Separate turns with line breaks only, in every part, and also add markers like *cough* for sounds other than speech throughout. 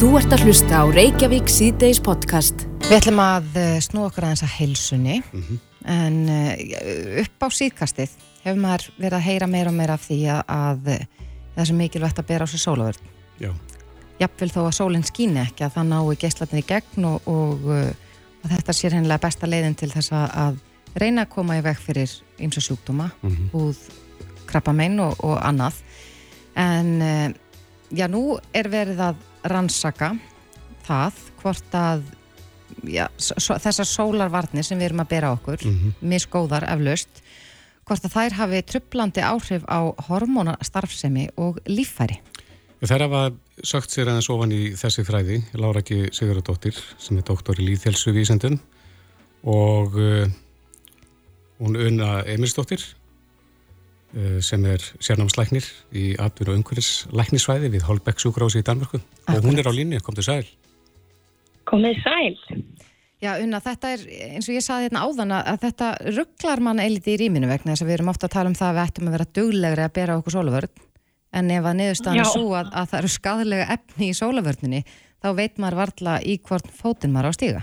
Þú ert að hlusta á Reykjavík síðdeis podcast.
Við ætlum að eh, snú okkur aðeins að heilsunni en uh, upp á síðkastið hefur maður verið að heyra meira og meira af því að, að eh, það er svo mikilvægt að bera á sig sólavörn.
Já,
Jafnvel þó að sólinn skíni ekki að það nái geislatni í gegn og, og að þetta sé hennilega besta leiðin til þess að, að reyna að koma í veg fyrir ymsa sjúkdóma, húð, krabbamein og, og annað. En já, nú er verið að rannsaka það hvort að já, so, þessar sólarvarnir sem við erum að bera okkur, misgóðar eflaust, hvort að þær hafi trublandi áhrif á hormónastarfsemi og líffæri.
þær hafa sagt sér aðeins ofan í þessi þræði, Lára ekki Sigurðardóttir sem er doktor í líðhelsu vísendun og uh, hún Una Emilsdóttir uh, sem er sérnámslæknir í atvinnu og umhverfis læknisvæði við Holbeck sjúkrási í Danmörku og hún er á línni, kom til sæl.
Komið sæl.
Já, Unna, þetta er, eins og ég saði hérna áðan að, að þetta rugglar mann eiliti í rýminu vegna þess að við erum ofta að tala um það að við ættum að vera duglegri að bera okkur sólavörn en ef að niðurstaðan er svo að, að það eru skadalega efni í sólavörninni þá veit maður varla í hvort fótinn maður á að stíga.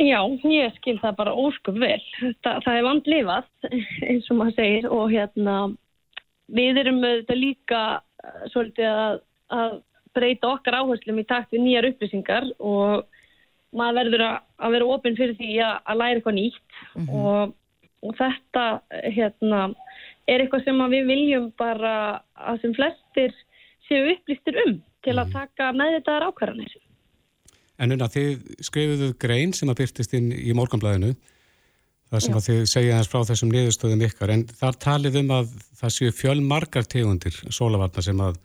Já, ég skil það bara óskup vel. Það, það er vandlifað, eins og maður segir, og hérna, við erum auðvitað líka eh, svolítið að, að breyta okkar áherslum í takt við nýjar upplýsingar og maður verður að, að vera opinn fyrir því að, að læra eitthvað nýtt og, og þetta hérna, er eitthvað sem við viljum bara að sem flestir séu upplýstir um til að taka með þetta ákvarðanir.
En unna, þið skrifuðu grein sem að byrtist inn í morgunblæðinu þar sem að þið segja hans frá þessum niðurstöðum ykkar en þar talið um að það séu fjölmargar tegundir sólavarna sem að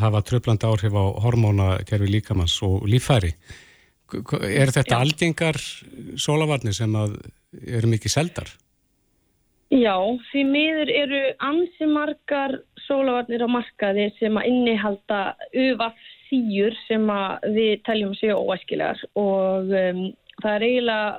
hafa tröflandi áhrif á hormónakerfi líkamanns og k- Er þetta
Já.
algengar sólavarnir sem að eru mikið seldar?
Já, því miður eru ansi margar sólavarnir á markaði sem að innihalda uvaf síur sem við teljum séu óæskilegar og um, það er eiginlega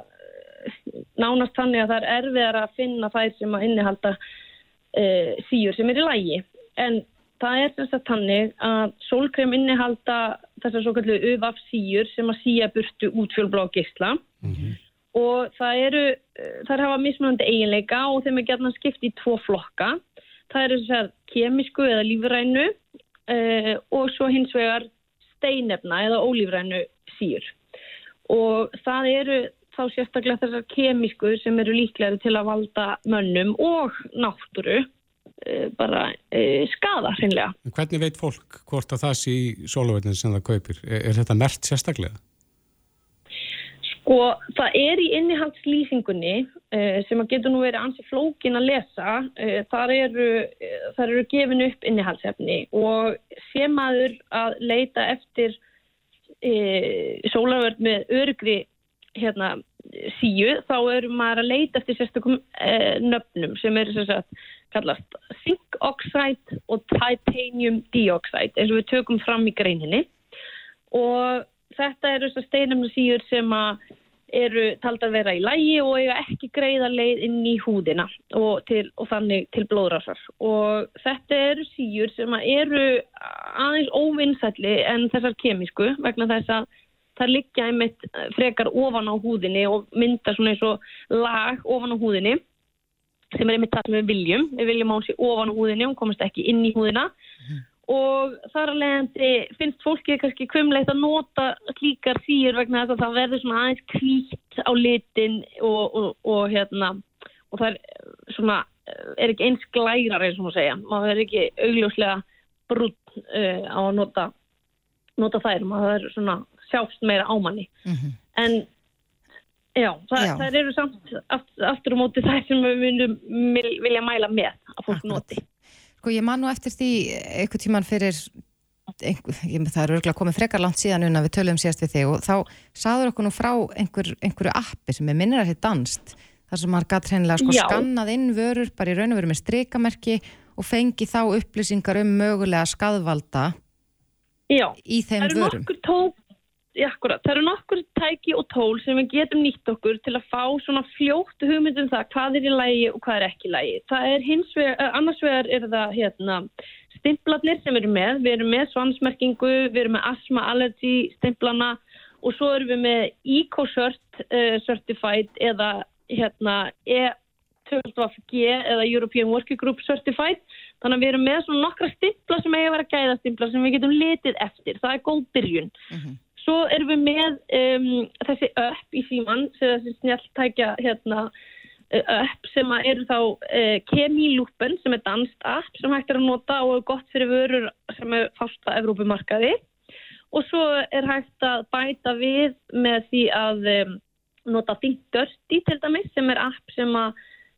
eh, nánast þannig að það er erfiðar að finna þær sem að innihalda uh, síur sem er í lægi. En það er þess að þannig að sólkrem innihalda þessar svo kallu uvaf síur sem að síja burtu útfjólblá geisla og það eru, eh, þær hafa mismunandi eiginleika og þeim er gætna skipt í tvo flokka. Það eru þess að kemísku eða lífrænu uh, og svo hins vegar steinefna eða ólífrænu síur. Og það eru þá sérstaklega þessar kemísku sem eru líklegri til að valda mönnum og náttúru uh, bara uh, skada.
En Hvernig veit fólk hvort að það sé í sólavarnin sem það kaupir? Er, er þetta mert sérstaklega?
Sko, það er í innihaldslýsingunni uh, sem að getur nú verið ansi flókin að lesa. Uh, þar, eru, uh, þar eru gefin upp innihaldsefni og sé maður að leita eftir uh, sólarvörð með örgri hérna, síu, þá eru maður að leita eftir sérstökum uh, nöfnum sem eru sem sagt kallast zinc oxide og titanium dioxide eins og við tökum fram í greininni og þetta eru þessar steinumna síður sem að eru taldar vera í lægi og eiga ekki greiða leið inn í húðina og, til, og þannig til blóðrásar. Og þetta eru síður sem eru aðeins óvinnsætli en þessar kemísku vegna þess að það liggja einmitt frekar ofan á húðinni og mynda svona eins og lag ofan á húðinni sem er einmitt það sem við viljum. Við viljum að hún sé ofan á húðinni, hún komast ekki inn í húðina og þar leiðandi finnst fólki kannski kvumleitt að nota slíkar síur vegna þess að það verður svona aðeins klít á litin og, og, og hérna og það er svona er ekki eins glærar eins og maður segja. Maður er ekki augljóslega brútt uh, á að nota nota þær, maður er svona sjást meira ámanni en já, það,
Já.
það eru samt aftur, aftur á móti þær sem við myndum vil- vilja mæla með að fólk
Akkurat.
noti
Sko ég man nú eftir því einhver tíman fyrir einhver, ég, það er örgulega komið frekar langt síðan unna við töluðum síðast við þig og þá sagður okkur nú frá einhver, einhverju appi sem er minnir að þetta danst þar sem maður gætt hreinlega sko
Já.
skannað inn vörur bara í raun og veru með strikamerki og fengi þá upplýsingar um mögulega skadvalda
Já,
í þeim
það eru
vörum.
nokkur tól Já, akkurat. Það eru nokkur tæki og tól sem við getum nýtt okkur til að fá svona fljóttu hugmyndum það hvað er í lægi og hvað er ekki í lægi. Það er hins vegar, eh, annars vegar er það hérna stimplarnir sem við erum með, við erum með svansmerkingu, við erum með asthma allergy stimplana og svo erum við með EcoCert uh, Certified eða hérna E12G eða European Working Group Certified þannig að við erum með svona nokkra stimpla sem eiga að vera gæðastimpla sem við getum litið eftir, það er góð byrjun. Mm -hmm. Svo erum við með um, þessi upp í síman, þessi snjáltækja hérna upp sem eru þá uh, Kemilúpen sem er danst app sem hægt er að nota og er gott fyrir vörur sem er fásta Evrópumarkaði. Og svo er hægt að bæta við með því að um, nota Think Dirty til dæmis sem er app sem að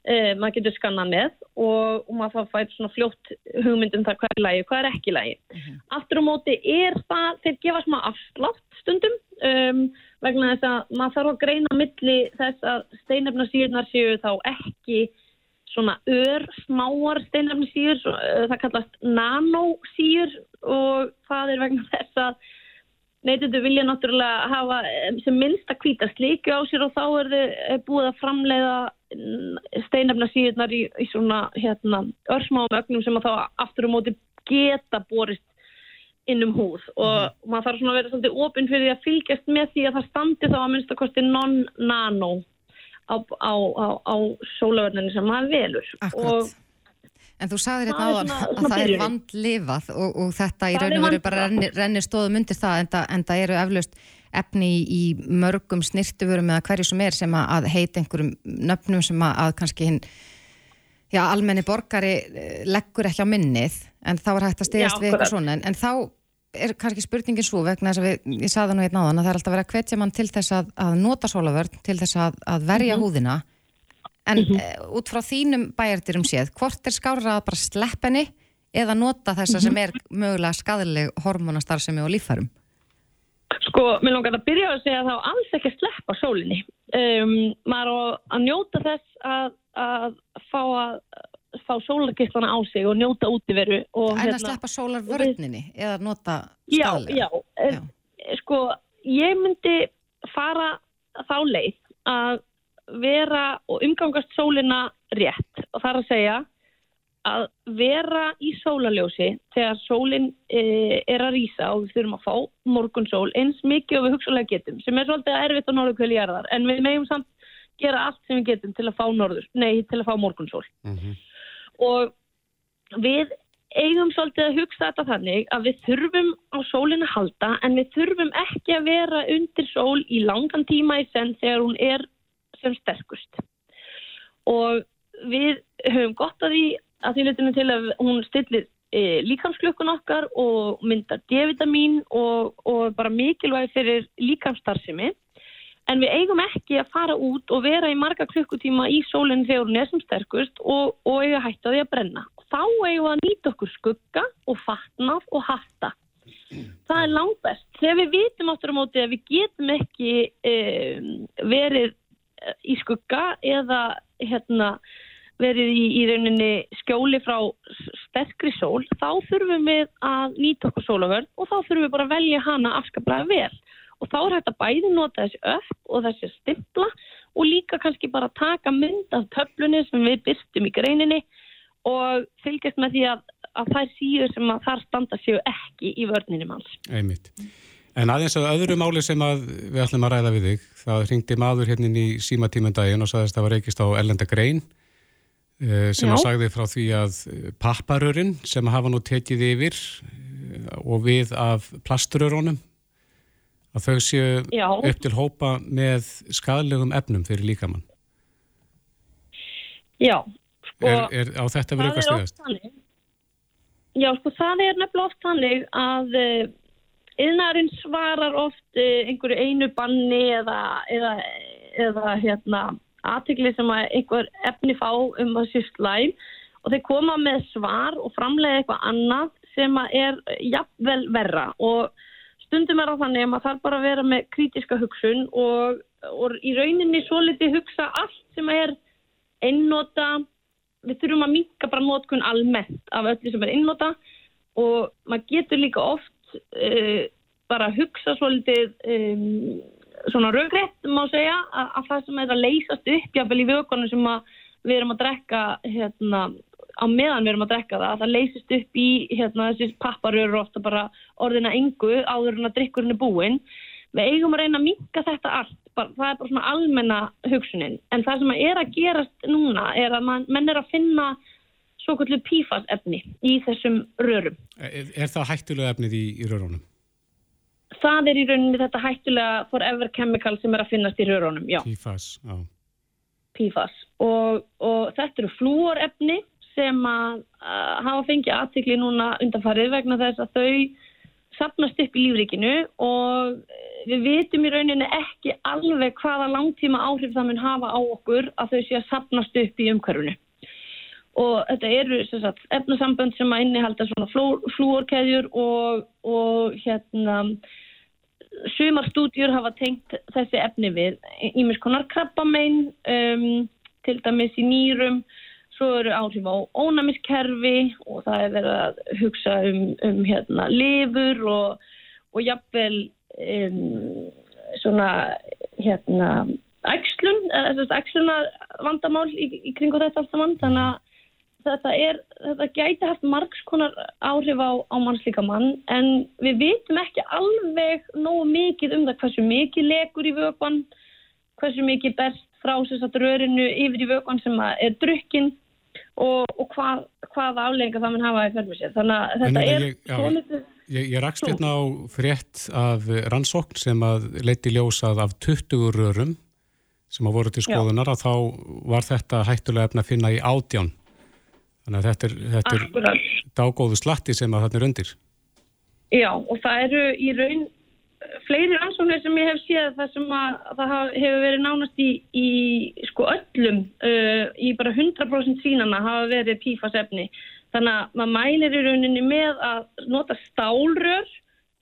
uh, maður getur skanna með og, og maður fær svona fljótt hugmyndum það hvað er lægi og hvað er ekki lægi. Mhm. -huh. Aftur á móti er það, þeir gefa smá afslátt stundum um, vegna þess að maður þarf að greina milli þess að steinefnarsýrnar séu þá ekki svona ör smáar steinefnarsýr, uh, það kallast nanosýr og það er vegna þess að neytundu vilja náttúrulega hafa um, sem minnst að hvita slíku á sér og þá er þið búið að framleiða steinefnarsýrnar í, í svona hérna, örsmáum ögnum sem að þá aftur um móti geta borist inn um húð og mm. maður þarf svona að vera svolítið ofinn fyrir því að fylgjast með því að það standi þá að minnst að kosti non-nano á, á, á, á sólöfurninu sem maður velur
Akkurat. En þú sagðir hérna áðan að, að það er vandlifað og, og þetta í raun og veru bara rennir, rennir stóðum undir það en það eru eflaust efni í mörgum snirtufurum eða hverju sem er sem að heita einhverjum nöfnum sem að, að kannski hinn já, almenni borgari eh, leggur ekki á minnið en þá er hægt að stegast við eitthvað svona en, en þá er kannski spurningin svo vegna þess að við, ég saði nú einn áðan að það er alltaf verið að hvetja mann til þess að, að nota sólavörn, til þess að, að verja mm -hmm. húðina en mm -hmm. e, út frá þínum bæjartirum séð, hvort er skárað að bara slepp henni eða nota þessa mm -hmm. sem er mögulega skadileg hormonastarfsemi og lífærum?
Sko, mér langar að byrja að segja að þá alls ekki sleppa sólinni. Um, maður á að njóta þess að að fá að fá sólarkistlana á sig og njóta útiveru
En hérna, að sleppa sólarvörninni eða nota skadlega
Já, já, já. sko ég myndi fara þá leið að vera og umgangast sólina rétt. Og það er að segja að vera í sólaljósi þegar sólinn e, er að rýsa og við þurfum að fá morgunsól eins mikið og við hugsalega getum sem er svolítið erfitt á norðu kvöli jarðar en við meðum samt gera allt sem við getum til að fá norður, nei, til að fá morgunsól. Mm -hmm. Og við eigum svolítið að hugsa þetta þannig að við þurfum á sólinu að halda en við þurfum ekki að vera undir sól í langan tíma í senn þegar hún er sem sterkust. Og við höfum gott að því að því litinu til að hún stillir e, líkamsklukkun okkar og myndar D-vitamin og, og bara mikilvæg fyrir líkamstarfsemi en við eigum ekki að fara út og vera í marga klukkutíma í sólinn þegar hún er sem sterkust og, og eiga hætti á því að brenna. Þá eigum við að nýta okkur skugga og fatnaf og hatta. Það er langt best. Þegar við vitum áttur á móti að við getum ekki eh, verið í skugga eða hérna, verið í, í rauninni skjóli frá sterkri sól, þá þurfum við að nýta okkur sólavörn og þá þurfum við bara að velja hana afskaplega vel og þá er að bæði nota þessi upp og þessi stimpla og líka kannski bara taka mynd af töflunni sem við byrstum í greininni og fylgjast með því að, að þær síður sem að þar standa séu ekki í vörninni manns.
Einmitt. En aðeins að öðru máli sem að við ætlum að ræða við þig, það ringdi maður hérna í símatímundaginn og sagðist að það var reykist á ellenda grein sem Já. að sagði frá því að papparörun sem hafa nú tekið yfir eh, og við af plasturörunum að þau séu Já. upp til hópa með skadlegum efnum fyrir líkamann.
Já.
Sko, er, er á þetta verið eitthvað stegast?
Já, sko það er nefnilega oft þannig að yðnarinn svarar oft einhverju einu banni eða, eða, eða hérna, aðtikli sem að einhver efni fá um að sé slæm og þeir koma með svar og framlega eitthvað annað sem að er jafnvel verra. Og stundum er á þannig að maður þarf bara að vera með kritiska hugsun og, og í rauninni svo litið hugsa allt sem er einnota, við þurfum að mika bara nótkun almennt af öllu sem er einnota og maður getur líka oft uh, bara að hugsa svo litið um, svona raugrætt má segja að, að það sem er að leysast upp jáfnvel í vökunum sem við erum að drekka hérna, á meðan við erum að drekka það, það leysist upp í hérna, þessi papparur og ofta bara orðina engu áður en að drikkurinn er búinn. Við eigum að reyna að minka þetta allt, bara, það er bara svona almenna hugsunin. En það sem er að gerast núna er að man, menn er að finna svo kvöldu PFAS efni í þessum rörum.
Er, er það hættulega efnið í, í rörunum?
Það er í rauninni þetta hættulega forever chemical sem er að finnast í rörunum, já.
PFAS, já.
PFAS og, og þetta eru flúorefni sem að, hafa fengið aðtikli núna undanfarið vegna þess að þau sapnast upp í lífríkinu og við vitum í rauninni ekki alveg hvaða langtíma áhrif það mun hafa á okkur að þau sé að sapnast upp í umhverfunu. Og þetta eru sagt, efnasambönd sem að innihalda svona flú, flúorkeðjur og, og hérna sumar stúdjur hafa tengt þessi efni við. Ímis konar krabbamein um, til dæmis í nýrum. Svo eru áhrif á ónæmiskerfi og það er verið að hugsa um, um hérna lifur og, og jafnvel um, svona hérna ægslun, eða ægsluna vandamál í, í kringu þetta allt saman. Þannig að þetta, er, þetta gæti haft margs konar áhrif á, á mannslíkamann en við vitum ekki alveg nógu mikið um það hversu mikið legur í vögvann, hversu mikið berst frá sérstaklega rörinu yfir í vögvann sem er drukkin og, og hvað, hvað aflenga það mun hafa í förmur sér. Þannig að þetta
ég,
er
ég, já, litið... Ég, ég rakst hérna á frétt af rannsókn sem að leiti ljósað af 20 rörum sem að voru til skoðunar já. að þá var þetta hættulega efna að finna í ádján Þannig að þetta er, þetta er dágóðu slatti sem að þarna er undir.
Já og það eru í raun fleiri rannsóknir sem ég hef séð það sem að það hefur verið nánast í, í sko öllum uh, í bara 100% sínana hafa verið pífasefni. Þannig að maður mælir í rauninni með að nota stálrör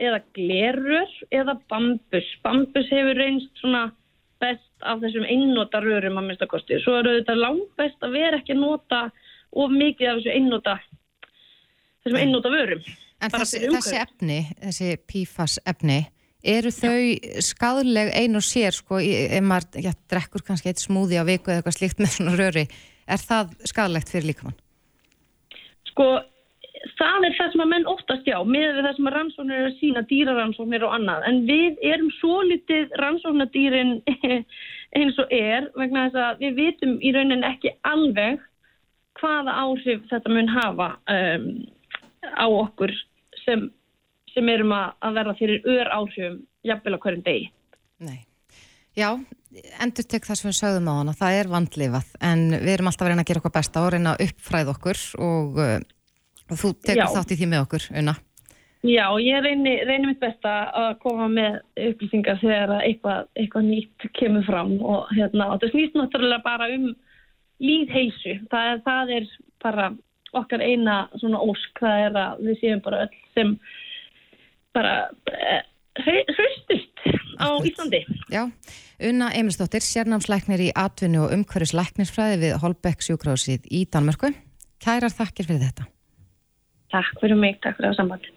eða glerrör eða bambus. Bambus hefur reynst svona best af þessum einnota rörum að mista kosti. Svo eru þetta langt best að vera ekki að nota of mikið af þessu einnóta þessum einnóta vörum
En þessi, þessi efni, þessi PFAS efni eru þau já. skadleg ein og sér sko, ef maður já, drekkur kannski eitt smúði á viku eða eitthvað slíkt með svona röri er það skadlegt fyrir líkamann?
Sko það er það sem að menn oftast já með það sem að rannsóknir er að sína dýrarannsóknir og annað en við erum svo litið rannsóknadýrin *laughs* eins og er vegna þess að við vitum í raunin ekki alveg hvaða áhrif þetta mun hafa um, á okkur sem, sem erum að, verða fyrir ör áhrifum jafnvel á hverjum degi.
Nei. Já, endur tek það sem við sögðum á hana, það er vandlifað en við erum alltaf að reyna að gera okkar besta og reyna að uppfræða okkur og, uh, og þú tekur Já. þátt í því með okkur, unna.
Já, ég reynir reyni mitt besta að koma með upplýsingar þegar eitthvað, eitthvað nýtt kemur fram og hérna, það snýst náttúrulega bara um líðheilsu. Það, það er bara okkar eina svona ósk, það er að við séum bara öll sem bara eh, hraustust á Íslandi.
Já, Unna Emilsdóttir, sérnámsleiknir í atvinnu og umhverjusleiknisfræði við Holbeck sjúkrásið í Danmörku. Kærar þakkir fyrir þetta.
Takk fyrir mig, takk fyrir það samband.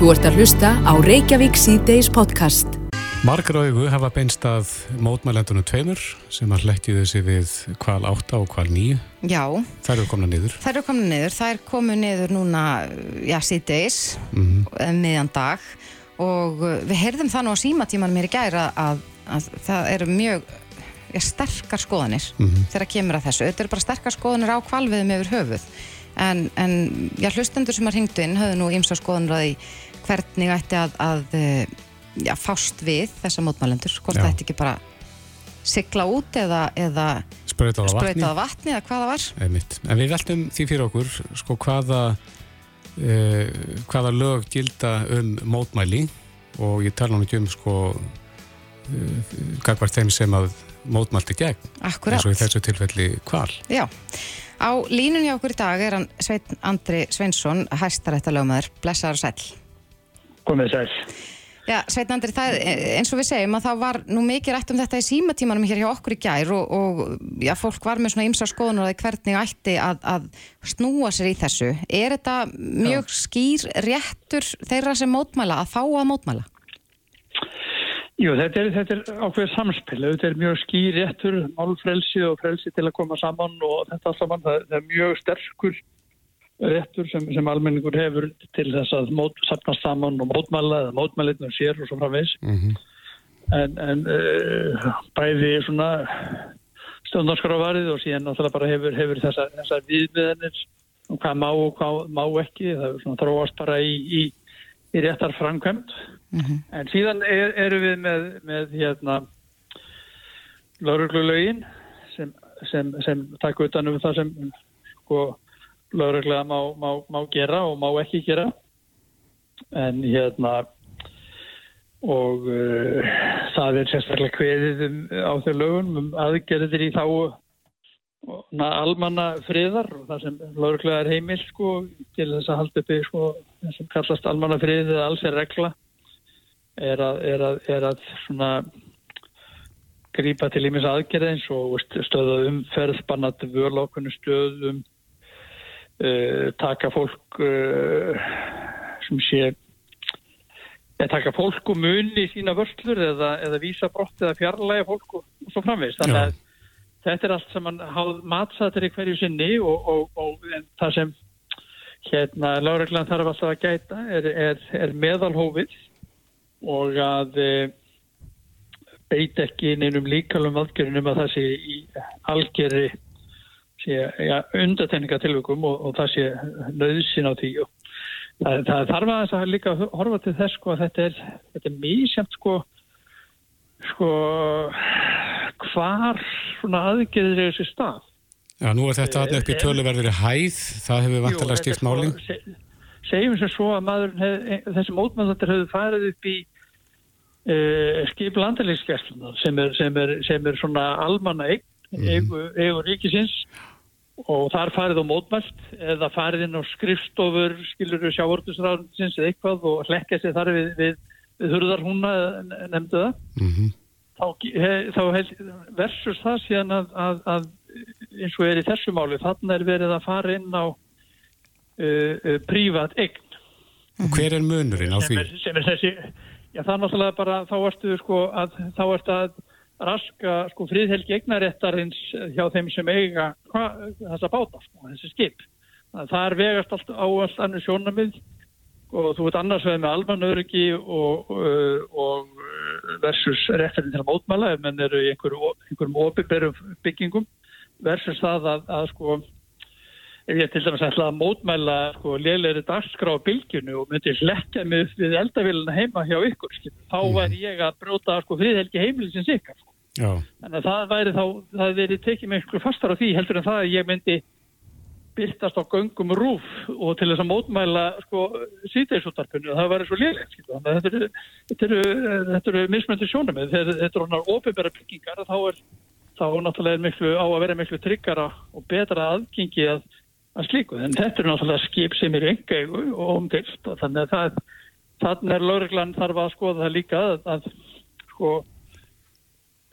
Þú ert að hlusta á Reykjavík C-Days podcast.
Margar augu hafa beinst að mótmælendunum tveimur sem að hlekkju þessi við kval 8 og kval 9.
Já.
Það eru komna niður.
Það eru komna niður. Það er komið niður núna, já, síðdeis, mm -hmm. meðan dag og uh, við heyrðum það nú á símatímanum hér í gæra að, að það eru mjög já, sterkar skoðanir mm -hmm. þegar kemur að þessu. Þetta eru bara sterkar skoðanir á kvalviðum yfir höfuð. En, en já, hlustendur sem har hringt inn höfðu nú ímsa skoðanir að því hvernig ætti að, að já, fást við þessa mótmælendur hvort ætti ekki bara sigla út eða, eða
sprautaða vatni.
vatni eða hvaða var.
Einmitt. En við veltum því fyrir okkur sko hvaða eh, hvaða lög gilda um mótmæli og ég tala nú ekki um sko eh, gagvart þeim sem að mótmælti gegn
Akkurat.
eins og í þessu tilfelli hval.
Já, á línunni okkur í dag er hann Sveit Andri Sveinsson hæstarættalögmaður, blessaður og sæl
Komið sæl
Já, Sveitnandri, eins og við segjum að það var nú mikið rætt um þetta í símatímanum hér hjá okkur í gær og, og já, fólk var með svona ymsa skoðunar að hvernig ætti að, að snúa sér í þessu. Er þetta mjög skýr réttur þeirra sem mótmæla að fá að mótmæla?
Jú, þetta er, þetta er ákveð samspil. Þetta er mjög skýr réttur, málfrelsi og frelsi til að koma saman og þetta saman, það, það er mjög sterkur réttur sem, sem almenningur hefur til þess að mót, sapnast saman og mótmæla eða mótmælitnum sér og svo framvegs
Mm -hmm.
en, en uh, bæði svona stjórnarskrávarið og síðan náttúrulega bara hefur, hefur þessa, þessa viðmiðanir og hvað má og hvað má ekki. Það er svona þróast bara í, í, í réttar framkvæmt en síðan er, eru við með, með hérna lauruglulegin sem, sem, sem takk utan um það sem sko lauruglega má, má, má gera og má ekki gera. En hérna og uh, það er sérstaklega kveðið um, á þau lögun um aðgerðir í þá almanna friðar og það sem lauruglega er heimil sko til þess að halda uppi sko sem kallast almanna frið eða alls er regla er að, er að, er að svona grípa til ímis aðgerð eins og stöða umferð, bannat vörlókunni stöðum taka fólk uh, sem sé eða taka fólk og muni sína vörslur eða, eða vísa brott eða fjarlæga fólk og, og svo framvegist. Þannig að þetta er allt sem hann háð matsatir í hverju sinni og, og, og það sem hérna láreglan þarf alltaf að gæta er, er, er meðalhófið og að e, beit ekki neinum líkalum aðgerðunum að það sé í algjörri ja, undatekningatilvökum og, og það sé nöðsin á því. Og það, það þarf að þess að líka horfa til þess sko að þetta er, þetta er mísjönd sko sko hvar svona aðgerðir er þessi stað.
Já, nú er þetta alltaf upp í töluverðir hæð, það hefur vantilega stýrt máli.
sko, Segjum sem svo að maður hef, þessi mótmannandir hefur farið upp í uh, skip landalíkskersluna sem sem, sem er svona almanna eign, mm. eigu, eigu ríkisins og þar farið á mótmælt eða farið inn á skrifstofur skilur við sjávortusræðinsins eða eitthvað og hlekka sér þar við, við, við hurðar húnna nefndu það
mm -hmm.
þá, he, þá versus það síðan að, að, að eins og er í þessu máli þannig er verið að fara inn á uh, uh, prívat eign
og hver er munurinn á því?
sem er, sem er þessi, já það er náttúrulega bara þá ertu sko að þá ertu að raska sko fríðhelgi eignaréttarins hjá þeim sem eiga hva, þessa báta sko, þessi skip. Það er vegast allt á allt annir sjónamið og þú veit annars veið með almanöryggi og, og, og versus réttarinn til að mótmæla ef menn eru í einhverjum, einhverjum opiðberum byggingum versus það að, að sko ef ég til dæmis ætla að mótmæla sko lélæri dagskrá á bylgjunu og myndi hlekja mig við eldavíluna heima hjá ykkur skil, þá mm. væri ég að bróta sko friðhelgi heimilisins ykkar sko. Þannig að það væri þá, það væri tekið mig eitthvað fastar á því heldur en það að ég myndi byrtast á göngum rúf og til þess að mótmæla sko síðdeisúttarpunni og það væri svo lélægt þetta eru, þetta eru, þetta eru mismöndi sjónum þetta eru honar ofinbæra byggingar þá er þá náttúrulega miklu, á að vera miklu tryggara og betra aðgengi að, að slíku. En þetta er náttúrulega skip sem er engegu og omdilt og þannig að það, þannig er lauruglan þarf að skoða það líka að, að sko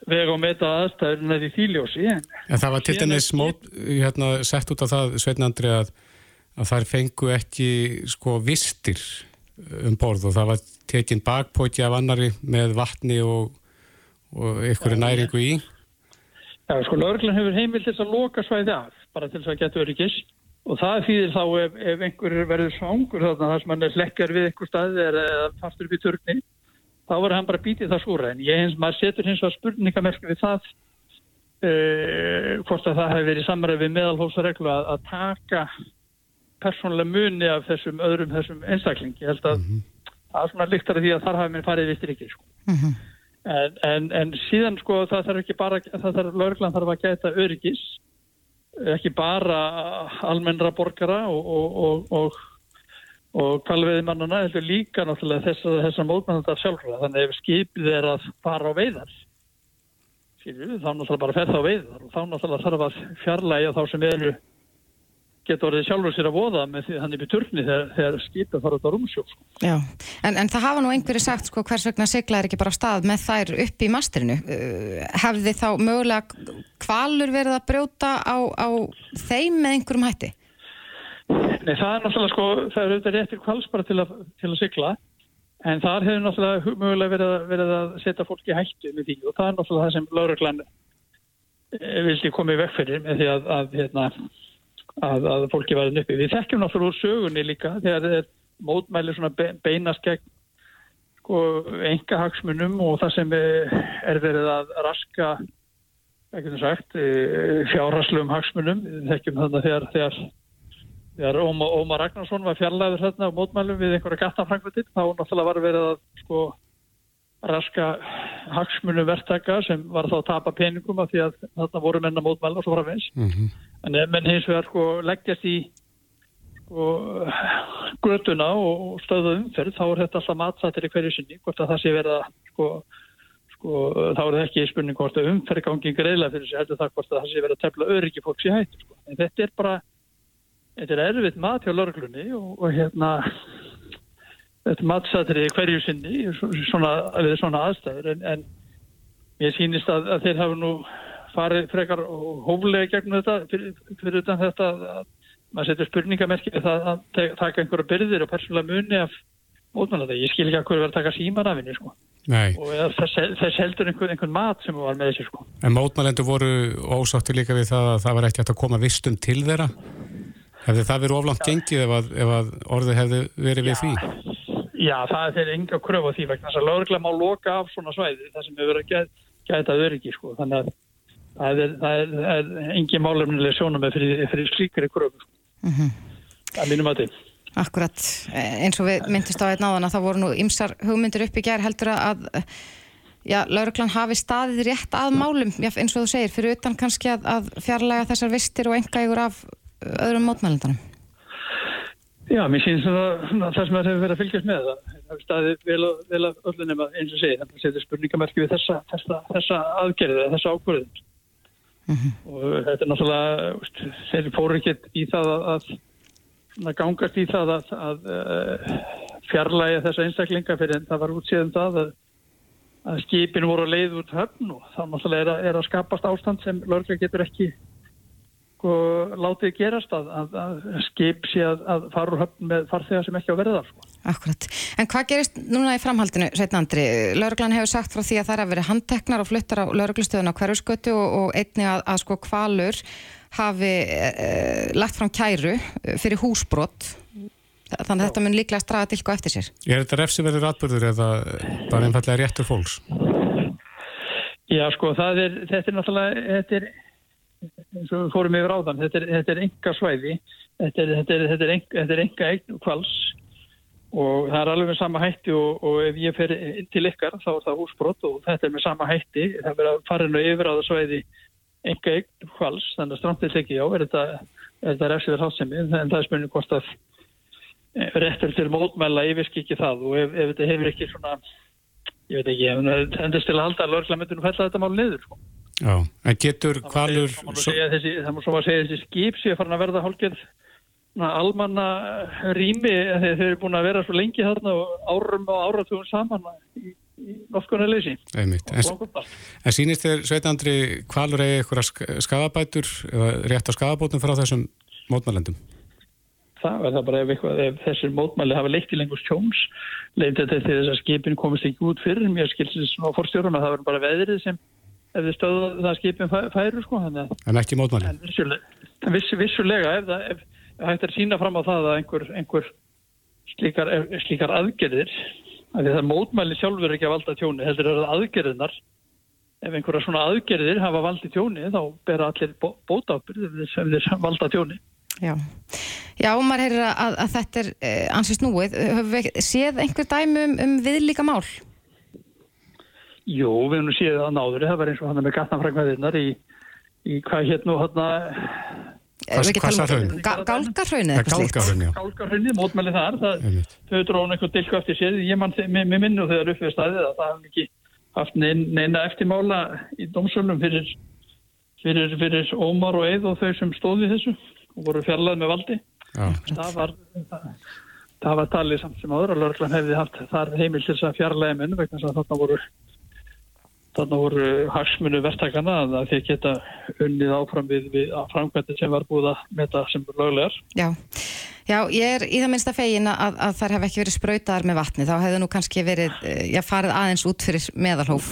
vega og meta aðstæður með því þýljósi. En,
en það var til dæmis smót, hérna, sett út af það, Sveitnandri, að, að þær fengu ekki sko vistir um borð og það var tekinn bakpóti af annari með vatni og, og einhverju næringu í.
Já, sko, lauruglan hefur heimil til að loka svæði af, bara til þess að geta öryggis og það þýðir þá ef, ef einhver verður svangur þarna þar sem hann er slekkjar við einhver stað eða fastur upp í törni, þá verður hann bara bítið það skúra. En ég hins, maður setur hins að spurningamerki við það uh, hvort að það hefur verið samræð við meðalhófsareglu að, að taka persónulega muni af þessum öðrum þessum einstakling. Ég held að mm -hmm. það er svona líktar af því að þar hafi mér farið vistir ekki, sko. Mm -hmm. En, en, en síðan sko það þarf ekki bara, það þarf laurglan þarf að gæta öryggis, ekki bara almennra borgara og, og, og, og, kvalviði mannuna, heldur líka náttúrulega þessar þessa mótmennandar sjálfra. Þannig ef skipið er að fara á veiðar, skilju, þá náttúrulega bara fer það á veiðar og þá náttúrulega þarf að fjarlæga þá sem eru getur orðið sjálfur sér að voða með því hann er við turni þegar, þegar skipið fara út á rúmsjók.
Já, en, en það hafa nú einhverju sagt sko hvers vegna sigla er ekki bara stað með þær upp í masterinu. Uh, hefði þá mögulega kvalur verið að brjóta á, á þeim með einhverjum hætti?
Nei, það er náttúrulega sko, það er auðvitað réttir kvals bara til að, til að sigla, en þar hefur náttúrulega mögulega verið að, verið að setja fólki hættu með því og það er náttúrulega það sem lauruglan vildi komið vekk fyrir með því að, að hérna, að, að fólki verðin uppi. Við þekkjum náttúrulega úr sögunni líka þegar er mótmæli svona be, beinast gegn sko, enga hagsmunum og það sem er verið að raska sagt, fjárhaslum hagsmunum. Við þekkjum þannig þegar, þegar, þegar Óma, Óma Ragnarsson var fjarlæður þarna á mótmælum við einhverja gattafrangvöldir þá náttúrulega var verið að sko raska hagsmunum verktaka sem var þá að tapa peningum af því að þarna voru menna mótmæla og svo framvegs. Mm -hmm. En ef menn hins vegar sko leggjast í sko grötuna og stöðu umferð þá er þetta alltaf matsættir í hverju sinni hvort að það sé verða sko, sko þá er það ekki spurning hvort að umferð gangi greiðlega fyrir sig heldur það hvort að það sé verða að tefla öryggi fólks í hættu sko. En þetta er bara þetta er erfitt mat hjá lörglunni og, og hérna þetta matsatriði hverju sinni svona, svona aðstæður en, en ég sýnist að, að þeir hafa nú farið frekar og hóflega gegnum þetta fyrir, fyrir utan þetta að maður setur spurningamerki það að taka einhverja byrðir og persónulega muni af mótmannlega. Ég skil ekki að hverju verið að taka síman af henni sko.
Nei.
og þess, þess heldur einhvern, einhvern mat sem var með þessi sko.
En mótmannlendur voru ósáttu líka við það að það var ekki hægt að koma vistum til þeirra hefði það verið oflant gengið ef að, ef að orðið hefði verið við því?
Já, það er enga kröf á því vegna þess að lögreglega má loka af svona svæði það sem hefur verið að gæta öryggi sko. þannig að það er, það engi málefnilega sjónum fyrir, fyrir slíkri kröf sko. mm -hmm. að mínum að því
Akkurat, eins og við myndist á einn áðan að það voru nú ymsar hugmyndir upp í gerð heldur að já, lauruglan hafi staðið rétt að málum já, eins og þú segir, fyrir utan kannski að, að fjarlæga þessar vistir og enga ykkur af öðrum mótmælundanum
Já, mér sýnst það það sem það hefur verið að fylgjast með það. Hefur staðið vel, að öllunum að eins og segja. Það setur spurningamerki við þessa, þessa, þessa aðgerðið, þessa ákvörðin. Mm -hmm. Og þetta er náttúrulega, þeir fóru ekkert í það að, að gangast í það að, að uh, fjarlæga þessa einstaklinga fyrir en það var útsíðan það að, að skipin voru að leið út höfn og það náttúrulega er, er að skapast ástand sem lörglega getur ekki sko látið gerast að, að, að skip sé að, að fara úr höfn með farþegar sem ekki á verðar sko.
Akkurat. En hvað gerist núna í framhaldinu, Sveitn Andri? Lörglann hefur sagt frá því að það er að vera handteknar og fluttar á lörglustöðun á hverjusgötu og, og einni að sko kvalur hafi eh, lagt fram kæru fyrir húsbrott þannig að þetta mun líklega strafa dilko eftir sér.
Er þetta refsiverður atbyrður eða bara einfallega réttur fólks?
Já sko, er, þetta er náttúrulega, þetta er eins og við fórum yfir áðan, þetta er, er enga svæði, þetta er, þetta er, þetta er þetta enga eign kvals og það er alveg með sama hætti og, og ef ég fer til ykkar þá er það húsbrott og þetta er með sama hætti, það verður að fara og yfir á það svæði enga eign kvals, þannig að strandið ekki á, er þetta, refsiður hálsemi, en það er spurning hvort að eh, réttur til mótmæla yfirskikki það og ef, ef þetta hefur ekki svona, ég veit ekki, en það endast til að halda að lörglamöndunum fælla þetta mál niður, sko.
Já, en getur kvalur...
Það má svo að segja þessi skip sé farin að verða hálfgerð almanna rými þegar þau eru búin að vera svo lengi þarna og árum og áratugum saman í, í nokkunarleysi.
En, en sínist þér, Sveitandri, kvalur eða eitthvað skadabætur eða rétt á skadabótum frá þessum mótmælendum?
Það er það bara ef, eitthvað, ef þessir mótmæli hafa leikt í lengur tjóns leint þetta til þess að skipin komist ekki út fyrir mér skilsins á forstjórum að það verður bara veðrið sem ef þið stöðu það skipin færu sko.
En ekki mótmæli?
En vissulega, viss, vissulega ef það ef, ef hægt er sína fram á það að einhver, einhver slíkar, slíkar aðgerðir, að það mótmæli sjálfur ekki að valda tjóni, heldur er það aðgerðinar, ef einhverja svona aðgerðir hafa valdi tjóni þá ber allir bó, bótábyrð ef þeir valda tjóni.
Já, Já maður heyrir að, að þetta er eh, ansist núið. Séð einhver dæmi um, um viðlíka mál?
Jú, við hefum séð það náður, það var eins og hann með gatnafrækmaðinnar í, í hvað hér nú hann að...
Gálgarhraunni?
Gálgarhraunni, mótmæli þar, það höfðu dróðan eitthvað dilku eftir séð, ég mann með minnu þegar upp við staðið að það hafði ekki haft neina eftirmála í domsölum fyrir, fyrir, fyrir Ómar og Eið og þau sem stóði þessu og voru fjarlað með valdi. Það var... Það, það var talið samt sem áður og Lörglann hefði haft þar heimil til þess að fjarlæði menn vegna þess að þarna voru hagsmunu verktakana að þeir geta unnið áfram við, við framkvæmdinn sem var búið að meta sem löglegar.
Já, já ég er í það minnsta fegin að, að þær hef ekki verið sprautaðar með vatni. Þá hefðu nú kannski verið, eh, já, farið aðeins út fyrir meðalhóf.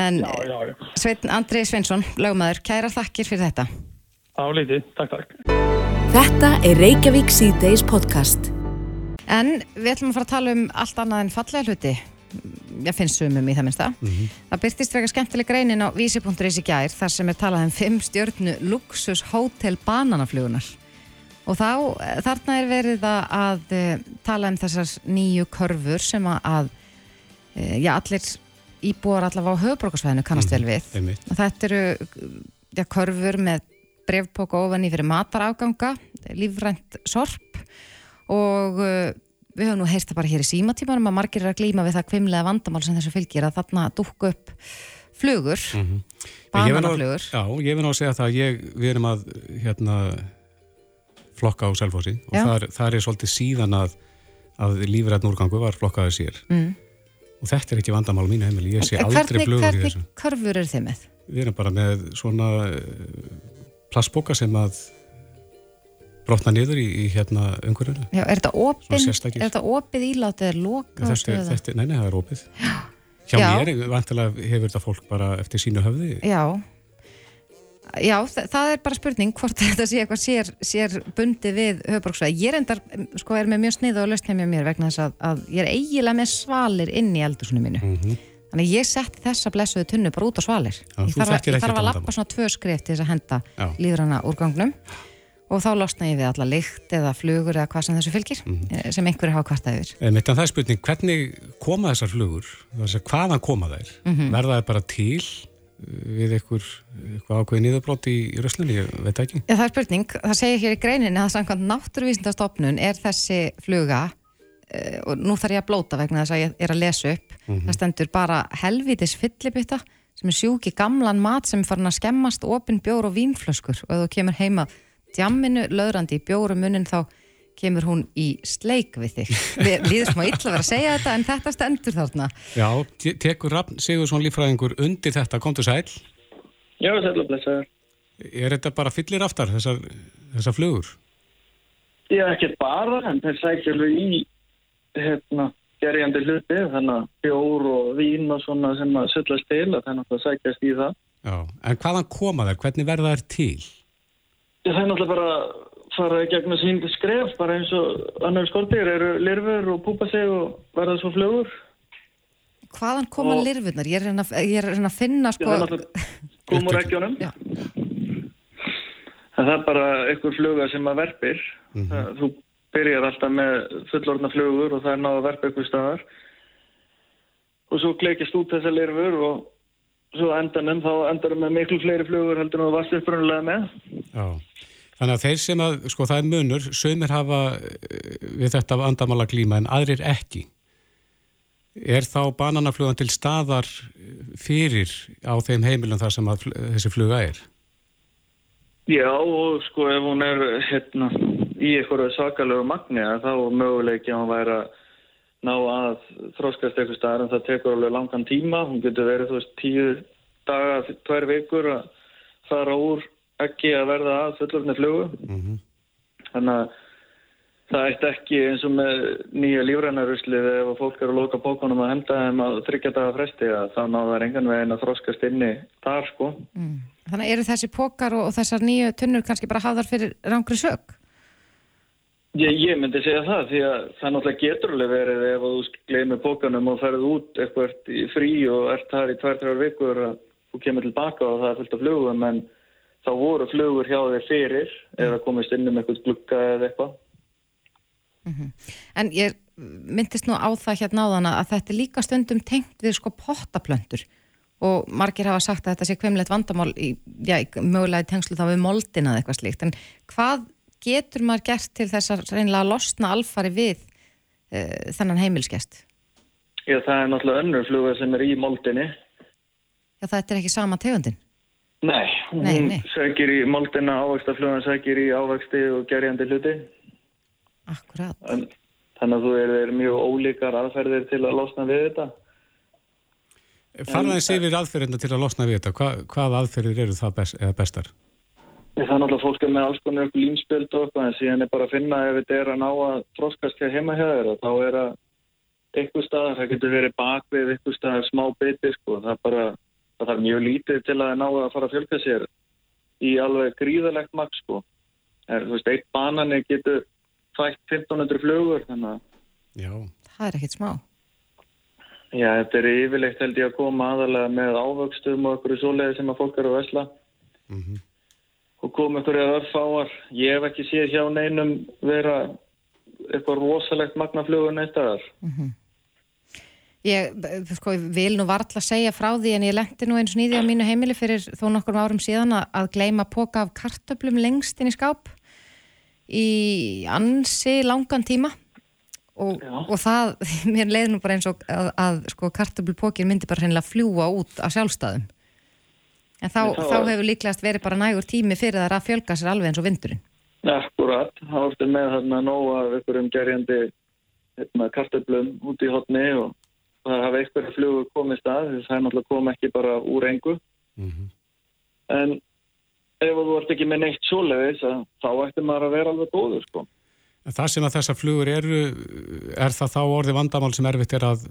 En já, já, já. Svein Andri Sveinsson, lögmaður, kæra þakkir fyrir þetta.
Álítið, takk, takk.
Þetta er Reykjavík C-Days podcast.
En við ætlum að fara að tala um allt annað en fallega hluti. Ég finnst sumum í það minnsta. Það byrtist frekar skemmtileg greinin á vísi.is í gær þar sem er talað um fimm stjörnu luxus hótel bananaflugunar. Og þá, þarna er verið að, að eh, tala um þessar nýju körfur sem að, að eh, já, allir íbúar allavega á höfbrókarsvæðinu kannast vel við.
einmitt.
Þetta eru já, körfur með brefpóka ofan í fyrir matarafganga, lífrænt sorp og við höfum nú heyrst það bara hér í símatímanum að margir er að glíma við það kvimlega vandamál sem þessu fylgir að þarna dúkku upp flugur,
vil nú-
bananaflugur.
Já, ég vil ná að segja það að ég, við erum að hérna, flokka á Selfossi og þar, þar er svolítið síðan að, að lífræðn úrgangu var flokkaði sér
Mm.
og þetta er ekki vandamál mínu heimili, ég sé
En
aldrei
hvernig,
flugur í
hvernig
þessu.
körfur eru þið með?
Við erum bara með svona plastboka sem að brotna niður í, í hérna umhverfinu.
Já, er þetta opið, er þetta opið ílátið er lokað
Þetta, nei, nei, það er opið. Hjá
Já.
mér, vantilega hefur þetta fólk bara eftir sínu höfði.
Já, já þa það er bara spurning hvort *laughs* þetta sé eitthvað sér, sér bundi við höfbruksvæði. Ég er endar, sko, er með mjög snið og löst heim hjá mér vegna þess að, að ég er eiginlega með svalir inn í eldursunum mínu.
Mm
Þannig að ég setti þessa blessuðu tunnu bara út á svalir.
Já,
ég þarf, að, að lappa svona tvö skrif til þess að henda
Já.
líðrana úrgangnum og þá losna ég við alla lykt eða flugur eða hvað sem þessu fylgir
Mhm.
eh, sem einhverju hafa kvartað yfir.
Mitt en það er spurning, hvernig koma þessar flugur? Hvaðan koma þær?
Mhm.
Verða þær bara til uh, við einhver, ákveðið niðurbrót í, röslunni? Ég veit það ekki.
Já, það er spurning. Það segir hér í greininni að samkvæmt náttúruvísindastofnun er þessi fluga uh, og nú þarf ég að blóta vegna þess að ég er að lesa upp. Það stendur bara helvitis fyllibytta sem er sjúki gamlan mat sem er farin að skemmast opin bjór og vínflöskur og ef þú kemur heima djamminu löðrandi í bjór og munnin þá kemur hún í sleik við þig. Við líður smá illa að vera að segja þetta en þetta stendur þarna.
Já, te- tekur Rafn Sigursson líffræðingur undir þetta, komdu sæl.
Já, sætla blessaður.
Er þetta bara fyllir aftar, þessar, þessar flugur?
Já, ekki bara, en þeir sækja alveg í hérna, gerjandi hluti, þannig að bjór og vín og svona sem að sullast til, að það er sækjast í það.
Já, en hvaðan koma þær? Hvernig verða þær til?
Það er náttúrulega bara að fara í gegnum sín skref, bara eins og annar skortir eru lirfur og púpa sig og verða svo flugur.
Hvaðan koma
Og-
lirfurnar? Ég er að reyna, ég er að reyna að finna sko...
það er náttúrulega. *laughs* En það er bara einhver fluga sem að verpir. Það- Þú byrjar alltaf með fullorðna flugur og það er náða að verpa einhver staðar. Og svo kleikist út þessar lirfur og svo endanum þá endar með miklu fleiri flugur heldur en þú varst upprunulega með.
Já, þannig að þeir sem að, sko það er munur, sömur hafa eh, við þetta vandamála glíma en aðrir ekki. Er þá bananaflugan til staðar eh, fyrir á þeim heimilum þar sem fl- þessi fluga er?
Já og sko ef hún er hérna í einhverju svakalegu magni þá er möguleiki að hún væri að ná að þróskast eitthvað staðar en það tekur alveg langan tíma. Hún getur verið þú veist tíu daga, tvær vikur að fara úr ekki að verða að fullorðni flugu. Þannig að það eitt ekki eins og með nýja lífrænarusli ef að fólk eru að loka bókunum að henda þeim að þryggja daga fresti að þá ná það engan veginn að þróskast inni þar sko.
Mm. Þannig eru þessi pókar og, og þessar nýju tunnur kannski bara hafðar fyrir rangri sök?
Ég, ég myndi segja það því að það náttúrulega getur alveg verið ef þú gleymir bókanum og ferð út eitthvað frí og ert þar í tvær-þrjár vikur að þú kemur tilbaka og það er fullt af flugum en þá voru flugur hjá þér fyrir eða komist inn um eitthvað glugga eða eitthvað.
En ég myndist nú á það hérna áðan að þetta er líka stundum tengt við sko pottaplöntur og margir hafa sagt að þetta sé kvemlegt vandamál í, já, mögulega í tengslu þá við moldina eða eitthvað slíkt. En hvað getur maður gert til þess að reynilega losna alfari við uh, þennan heimilskest?
Já, það er náttúrulega önnur fluga sem er í moldinni.
Já, þetta er ekki sama tegundin.
Nei, hún
Nei, nei.
sækir í moldina, ávægstaflugan sækir í ávægsti og gerjandi hluti.
Akkurat.
En, þannig að þú er, er mjög ólíkar aðferðir til að losna við þetta.
Farða eins yfir aðferðina til að losna við þetta. Hva, hvað aðferðir eru það best, eða bestar?
Það er náttúrulega fólk er með alls konar ykkur límspjöld og eitthvað en síðan er bara að finna ef þetta er að ná að þroskast hér heima hjá og þá er að eitthvað staðar, það getur verið bakvið eitthvað staðar smá biti sko, það er bara, það þarf mjög lítið til að ná að fara að fjölga sér í alveg gríðalegt maks sko. er, þú veist, eitt banani getur fætt 1500 flugur, þannig að
Já,
Það er ekkit smá.
Já, þetta er yfirleitt held ég að koma aðalega með ávöxtum og einhverju svoleiði sem að fólk eru að vesla
mhm,
og koma einhverju örfáar. Ég hef ekki séð hjá neinum vera eitthvað rosalegt magnaflugur neitt aðar.
Ég b- sko, ég vil nú varla segja frá því en ég lendi nú eins og nýði á mínu heimili fyrir þó nokkur árum síðan að, gleyma póka af kartöflum lengst inn í skáp í ansi langan tíma og, og það, *laughs* mér leiði nú bara eins og að, að sko, kartöflupókin myndi bara hreinlega fljúa út af sjálfstæðum en þá,
En þá-
þá hefur líklegast verið bara nægur tími fyrir það að fjölga sér alveg eins og vindurinn
Akkurat, það varstu með þarna nóg af einhverjum gerjandi hérna, kartöflum út í hotni og það hafa einhverju flugur komið stað þess að það er náttúrulega kom ekki bara úr engu.
mhm.
En ef þú ert ekki með neitt svoleiðis þá ætti maður að vera alveg góður sko.
En það sem að þessar flugur eru, er það þá orði vandamál sem erfitt er að,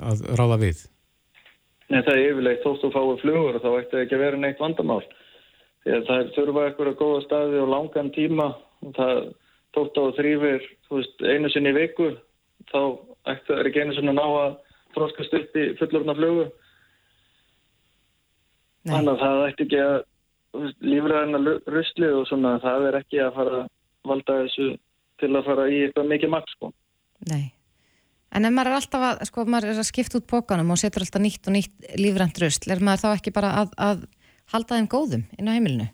að ráða við?
Nei, það er yfirleitt þótt þú fáið flugur og þá ætti ekki að vera neitt vandamál. Því að það er þurfa einhverja góða staði og langan tíma og það þótt á þrýfir einu sinni viku þá ætti það ekki einu sinni að ná að þróskast upp í fullurna flugu.
Nei.
Þannig að það ætti ekki að lífræðina ruslið og svona það er ekki að fara að valda þessu til að fara í eitthvað mikið maks sko.
Nei. En ef maður er alltaf að, sko, maður er að skipta út bókanum og setur alltaf nýtt og nýtt lífrænt rusl, er maður þá ekki bara að, að halda þeim góðum inn á heimilinu?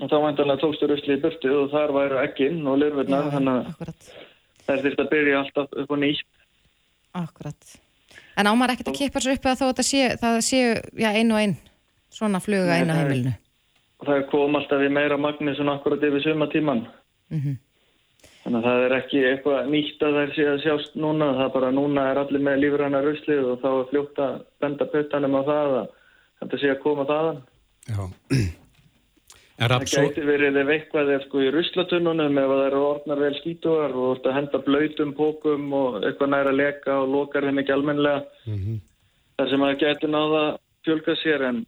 Og þá vantanlega tókstu ruslið í burtu og þar væru ekkinn og lirfurnar þannig að það er þurft að byrja alltaf upp á nýtt.
akkurat. En á maður ekkert að kippa sér upp að það sé, það sé já, ein og ein svona fluga inn á
það er-
heimilinu?
Og það kom alltaf í meira magni svona akkurat yfir sumatíman.
Mm
Þannig að það er ekki eitthvað nýtt að þær sé að sjást núna. Það er bara núna er allir með lífræna ruslið og þá er fljótt að benda puttanum á það að þetta sé að koma þaðan.
Já. *clears throat* Er
Það
rapsó,
gæti verið ef eitthvað er sko í ruslatununum ef það eru orðnar vel skítuar og að henda blöytum pókum og eitthvað næra leka og lokar þeim ekki almennilega.
Mhm.
þar sem að gæti náða fjölga sér en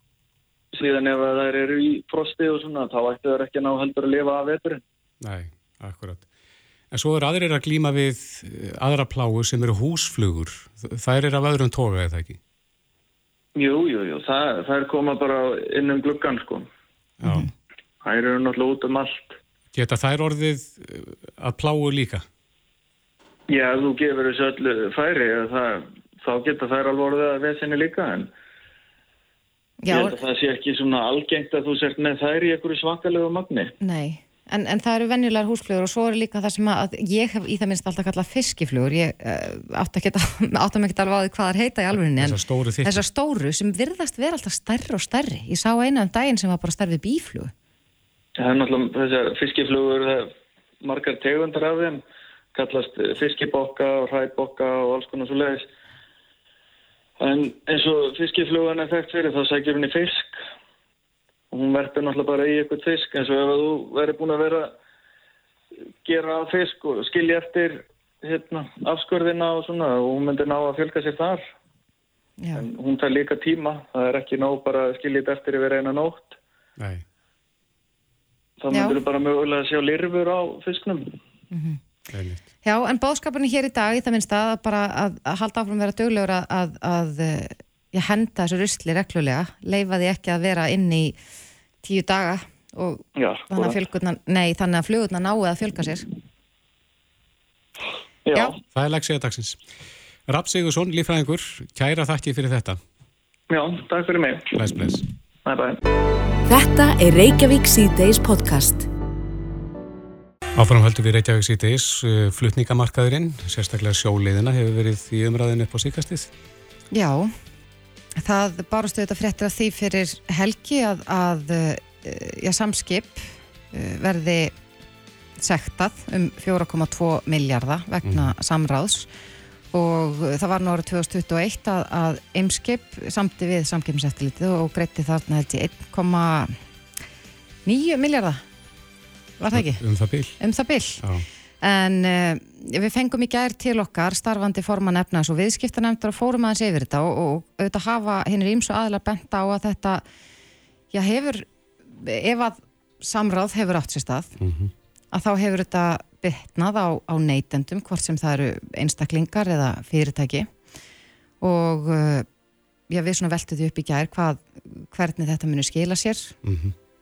síðan ef að þær eru í frosti og svona þá ættu þær ekki að ná heldur að lifa af veturinn.
nei, akkurat. En svo er aðrir að glíma við eh, aðra pláu sem eru húsflugur. Þær eru af öðrum toga eða ekki?
Jú, jú, jú, það, þær koma bara inn um gluggan sko.
Já.
Þær eru náttúrulega út um allt.
Geta þær orðið eh, að pláu líka?
Já, þú gefur þessu öllu færi það, þá geta þær alveg orðið að veðsynni líka en
Já,
ég held að það sé ekki svona algengt að þú sért með þær í einhverju svakalegu magni.
nei. En, en það eru venjulegar húsflugur og svo er líka það sem að, ég hef í það minnst alltaf kallað fiskiflugur. Ég uh, átt að *laughs* áttum ekki alveg á því hvað það heita í alvörinni. en
Þessar.
Þessar stóru sem virðast vera alltaf stærri og stærri. Ég sá eina um daginn sem var bara stærri við bíflugu.
Það er náttúrulega þessar fiskiflugur, það er margar tegundar af þeim, kallast fiskibokka og hræbokka og alls konar svo leiðis. En eins og fiskiflugan er þekkt fyrir þá sækir í fisk og hún verður náttúrulega bara í eitthvað fisk eins og ef þú verður búin að vera gera fisk og skilja eftir hérna, afskurðina og svona og hún myndir ná að fjölga sér þar.
Já,
En hún tar líka tíma, það er ekki nóg bara að skilja þetta eftir yfir eina nótt.
Nei.
Já.
myndir bara mögulega sjá lirfur á fisknum.
Einmitt.
Já en bóðskapurinn hér í dag það minnst að bara að, að halda áfram að vera duglegur að, að, að ég henda þessu rusli reglulega, leifa því ekki að vera inn í tíu daga og
Já,
þannig að fjölgurnar, nei þannig að flugurnar náu að fjölga sér.
Já,
Já.
Það er leggsiða dagsins. Rapp Sigursson, lífræðingur, kæra þakki fyrir þetta.
já, takk fyrir mig.
Bless, bless.
Bye bye.
Þetta er Reykjavík C-Days podcast.
Áfram höldum við Reykjavík síðdeis, uh, flutningamarkaðurinn, sérstaklega sjóleiðina hefur verið í umræðinu upp á síkastið.
Já, það bárastu þetta fréttir að því fyrir helgi að, að eh, já, samskip eh, verði sektað um 4,2 miljardar vegna samráðs og það var nú árið 2021 að, að Eimskip samti við samkeppniseftilitið og greitti þarna held ég 1,9 miljardar var það ekki?
Um það bil.
Um það
Já.
En uh, við fengum í gær til okkar starfandi forman efnaðs og viðskiptanemndar og fórum aðeins yfir þetta og, og auðvitað hafa hinn er ímsu aðlar bent á að þetta já hefur, ef að samráð hefur átt sér stað að þá hefur þetta bytnað á, á neytendum hvort sem það eru einstaklingar eða fyrirtæki. Og uh, já, við svona veltum því upp í gær hvað, hvernig þetta muni skila sér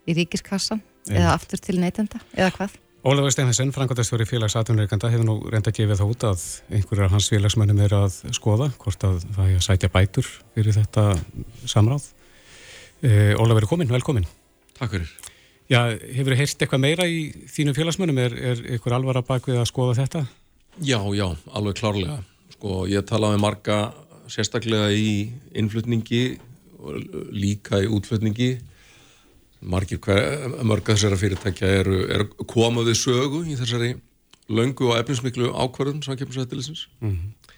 í ríkiskassan eða aftur til neytenda eða hvað
Ólafur Steinhessin, frangotastjóri félags atvinnureikanda hefur nú reynda að gefa það út að einhverjar af hans félagsmennum er að skoða hvort að það er að sætja bætur fyrir þetta samráð. E, Ólafur er komin, velkomin.
Takk fyrir.
Já, hefur þið heyrst eitthvað meira í þínum félagsmennum? Er, er ykkur alvara bakvið að skoða þetta?
Já, já, alveg klárlega. Sko, ég talaði marga sérstaklega í innflutningi líka í útflutningi margir hver, mörga þessara fyrirtækja eru, eru komaði sögu í þessari löngu og efnismiklu ákvarðun samkjöfnsættilisins mm -hmm.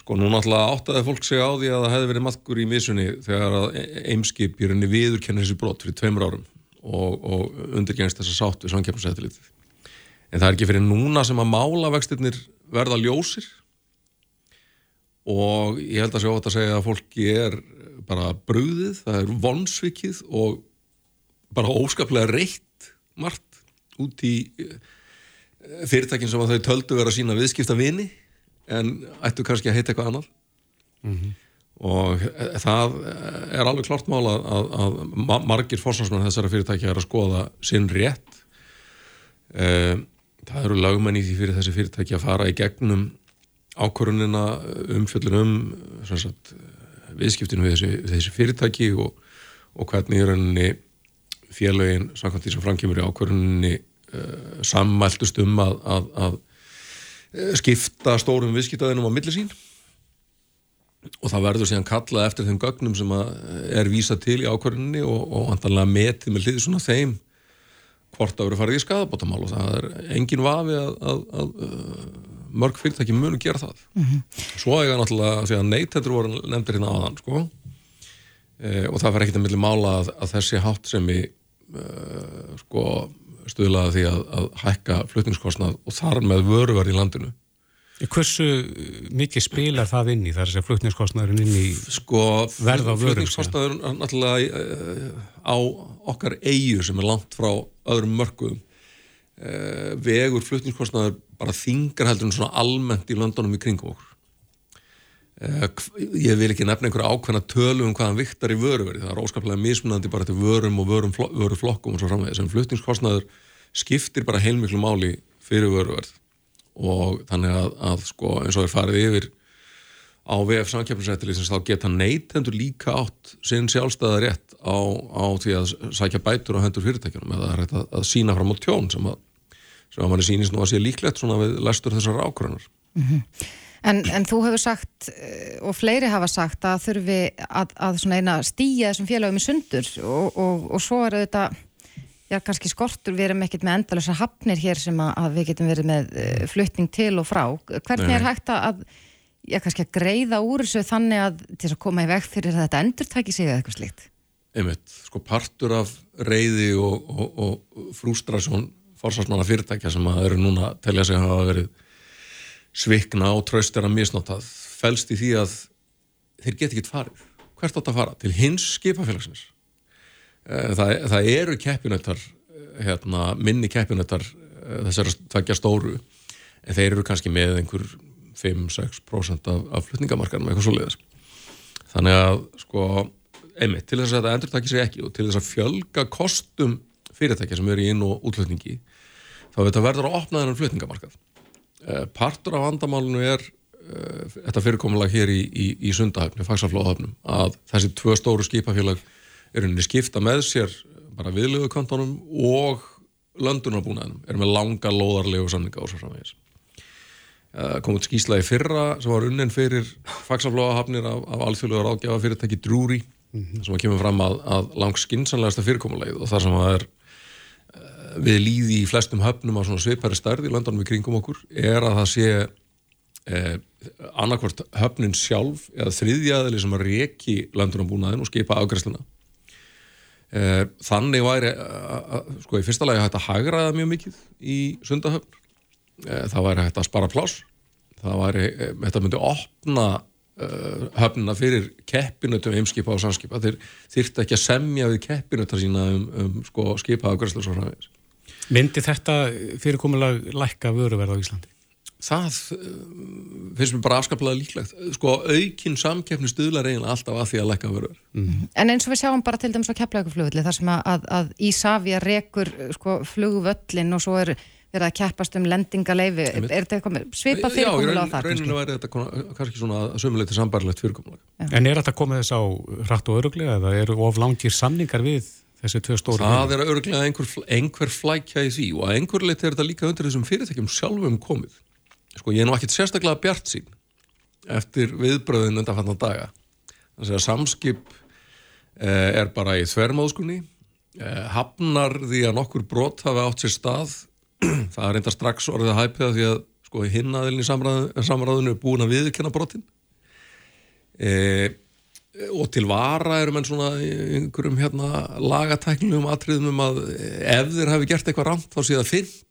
sko nú náttúrulega áttaði fólk segja á því að það hefði verið maðgur í misunni þegar að eimskip í rauninni viðurkenni þessi brot fyrir tveimur árum og, og undirgengst þessa sátt við samkjöfnsættilitið en það er ekki fyrir núna sem að málavextirnir verða ljósir. Og ég held að sé ofta að segja að fólki er bara brúðið, það er vonsvikið og bara óskaplega reitt margt út í eh, fyrirtækin sem að þau töldu vera sína viðskipta vini en ættu kannski að heita eitthvað annar mm -hmm. og það er alveg klart mála að, að margir fórsvarsmenn þessara fyrirtækja er að skoða sinn rétt það eru lagmenn í því fyrir þessi fyrirtæki að fara í gegnum ákvörunina umfjöldunum viðskiptinu við þessi, þessi fyrirtæki og, og hvernig er henni félagin, samkvæmt því sem framkjöfur í ákvörunni uh, sammæltust um að, að, að skipta stórum viðskiptaðinum á millisín og það verður síðan kallað eftir þeim gögnum sem er vísað til í ákvörunni og, og andanlega metið með hlýði svona þeim hvort að vera farið í skadabótamál og það er engin vafi að, að, að mörg fyrirtæki munu gera það mm -hmm. svo er það náttúrulega því að neytendur voru nefndir hérna aðan sko. e, og það fer ekkert að milli mála að, að þessi hátt sem í e, sko, stuðlaði því að, að hækka flutningskostnað og þar með vöruverð í landinu.
Hversu mikið spilar það inn í? Þar sem flutningskostnaðurinn inn í
sko,
verða vörum?
Flutningskostnaðurinn er náttúrulega e, á okkar eigu sem er langt frá öðrum mörgum Eh, vegur flutningskostnaður bara þingar heldur en svona almennt í löndunum í kringum okkur. eh, ég vil ekki nefna einhverja ákveðna tölu um hvaðan viktar í vöruveri það er óskaplega mismunandi bara til vörum og vörum, vöruflokkum og svo framvegis en flutningskostnaður skiptir bara heilmiklu máli fyrir vöruverð og þannig að, að sko, eins og er farið yfir á VF samkjöfnisrættileysins þá geta neytendur líka átt sinn sjálfstæða rétt á, á því að sækja bætur á hendur fyrirtækjunum eða að, að sína fram á tjón sem að sem að manni sýnist nú að sé líklegt svona við lestur þessar ákvörðunar. Mm -hmm.
En, en þú hefur sagt eh, og fleiri hafa sagt að þurfi að, að stýja þessum félagum í sundur og, og, og svo er þetta já kannski skortur, við erum ekkert með endalösa hafnir hér sem að, að við getum verið með uh, flutning til og frá. Hvernig er hægt að já kannski að greiða úr þessu þannig að til að koma í veg fyrir að þetta endur tæki sig eða eitthvað slikt?
Einmitt, sko partur af reyði og, og frústrasjón fórsvarsmanna fyrirtækja sem að eru núna að telja sig að hafa verið svikna og tröstir að misnóta fælst í því að þeir get ekki farið. Hvert átt að fara? Til hins skipafélagsins. Eh, það, það eru keppinöttar, eh, hérna, minni keppinöttar eh, þessar tveggja stóru en þeir eru kannski með einhver 5-6% af, af flutningamarkanum eitthvað svo leiðis. Þannig að sko, einmitt, til þess að þetta endur takkir sig ekki og til þess að fjölga kostum fyrirtækja sem eru í inn- og útlutningi þá þetta verður að opna þennan flutningamarkað. Eh, partur af vandamálinu er uh, þetta fyrirkomulag hér í, í, í sundahöfni, fagsaflóðahöfnum, að þessi tvö stóru skipafélag er unni skipta með sér bara viðlegu kantonum og löndunarbúnaðinum, er með langa lóðarlegu samninga og svo framvegis. Uh, kom út skísla í fyrra sem var unnin fyrir fagsaflóðahöfnir af, af alþjóðlega ráðgjafa fyrirtæki Drúri mm -hmm. sem kemur fram að, að langs skinsanlegasta fyrirkomulagið og þar sem það er við líði í flestum höfnum á svona svipari starð í landunum í kringum okkur er að það sé eh, annarkvort höfnin sjálf eða þriðjaðili sem að reki landunum búnaðin og skipa afgræsluna eh, þannig væri sko í fyrsta lagi hægt að hagraða mjög mikið í sundahöfn. Eh, það væri hægt að spara pláss. Það væri, eh, þetta myndi opna uh, höfnina fyrir keppinutum heimskipa og samskipa. Þeir þyrfti ekki að semja við keppinutar sína um, um sko, skipa og svo framvegis
Myndi þetta fyrirkomulag lækka vöruverð á Íslandi?
Það uh, finnst mér bara afskaplega líklegt sko aukin samkeppni stuðlar eiginlega alltaf að því að lækka vöruverð
Mhm. En eins og við sjáum bara til dæmis á keflauguflugulli þar sem að, að, að Ísafja rekur sko, flugvöllin og svo er verið að keppast um lendingaleifi er þetta eitthvað svipað
Já, í
fyrirkomulega á
raun,
það
rauninu
kannski?
væri þetta kannski svona sömuleyti sambarlegt fyrirkomulag
En er þetta komið þess á hratt og öruglega eða eru of langir samningar við þessi tvö stóru
Það er örglega einhver, einhver flækja í því og að einhver leiti er þetta líka undir þessum fyrirtækjum sjálfum komið. Sko ég er nú ekkit sérstaklega bjart sín eftir viðbröðin undanfannan daga. Þannig að samskip eh, er bara í þvermáðskunni, eh, hafnar því að nokkur brot hafi átt sér stað. *clears throat* Það er reynda strax orðið að hæpiða því að sko hinnaðilin í samræðinu er búin að viðkenna brotin. Eh, og til vara eru menn svona í einhverjum hérna lagatæknilegum atriðum um að ef þeir hafi gert eitthvað rámt þá sé það fyrnt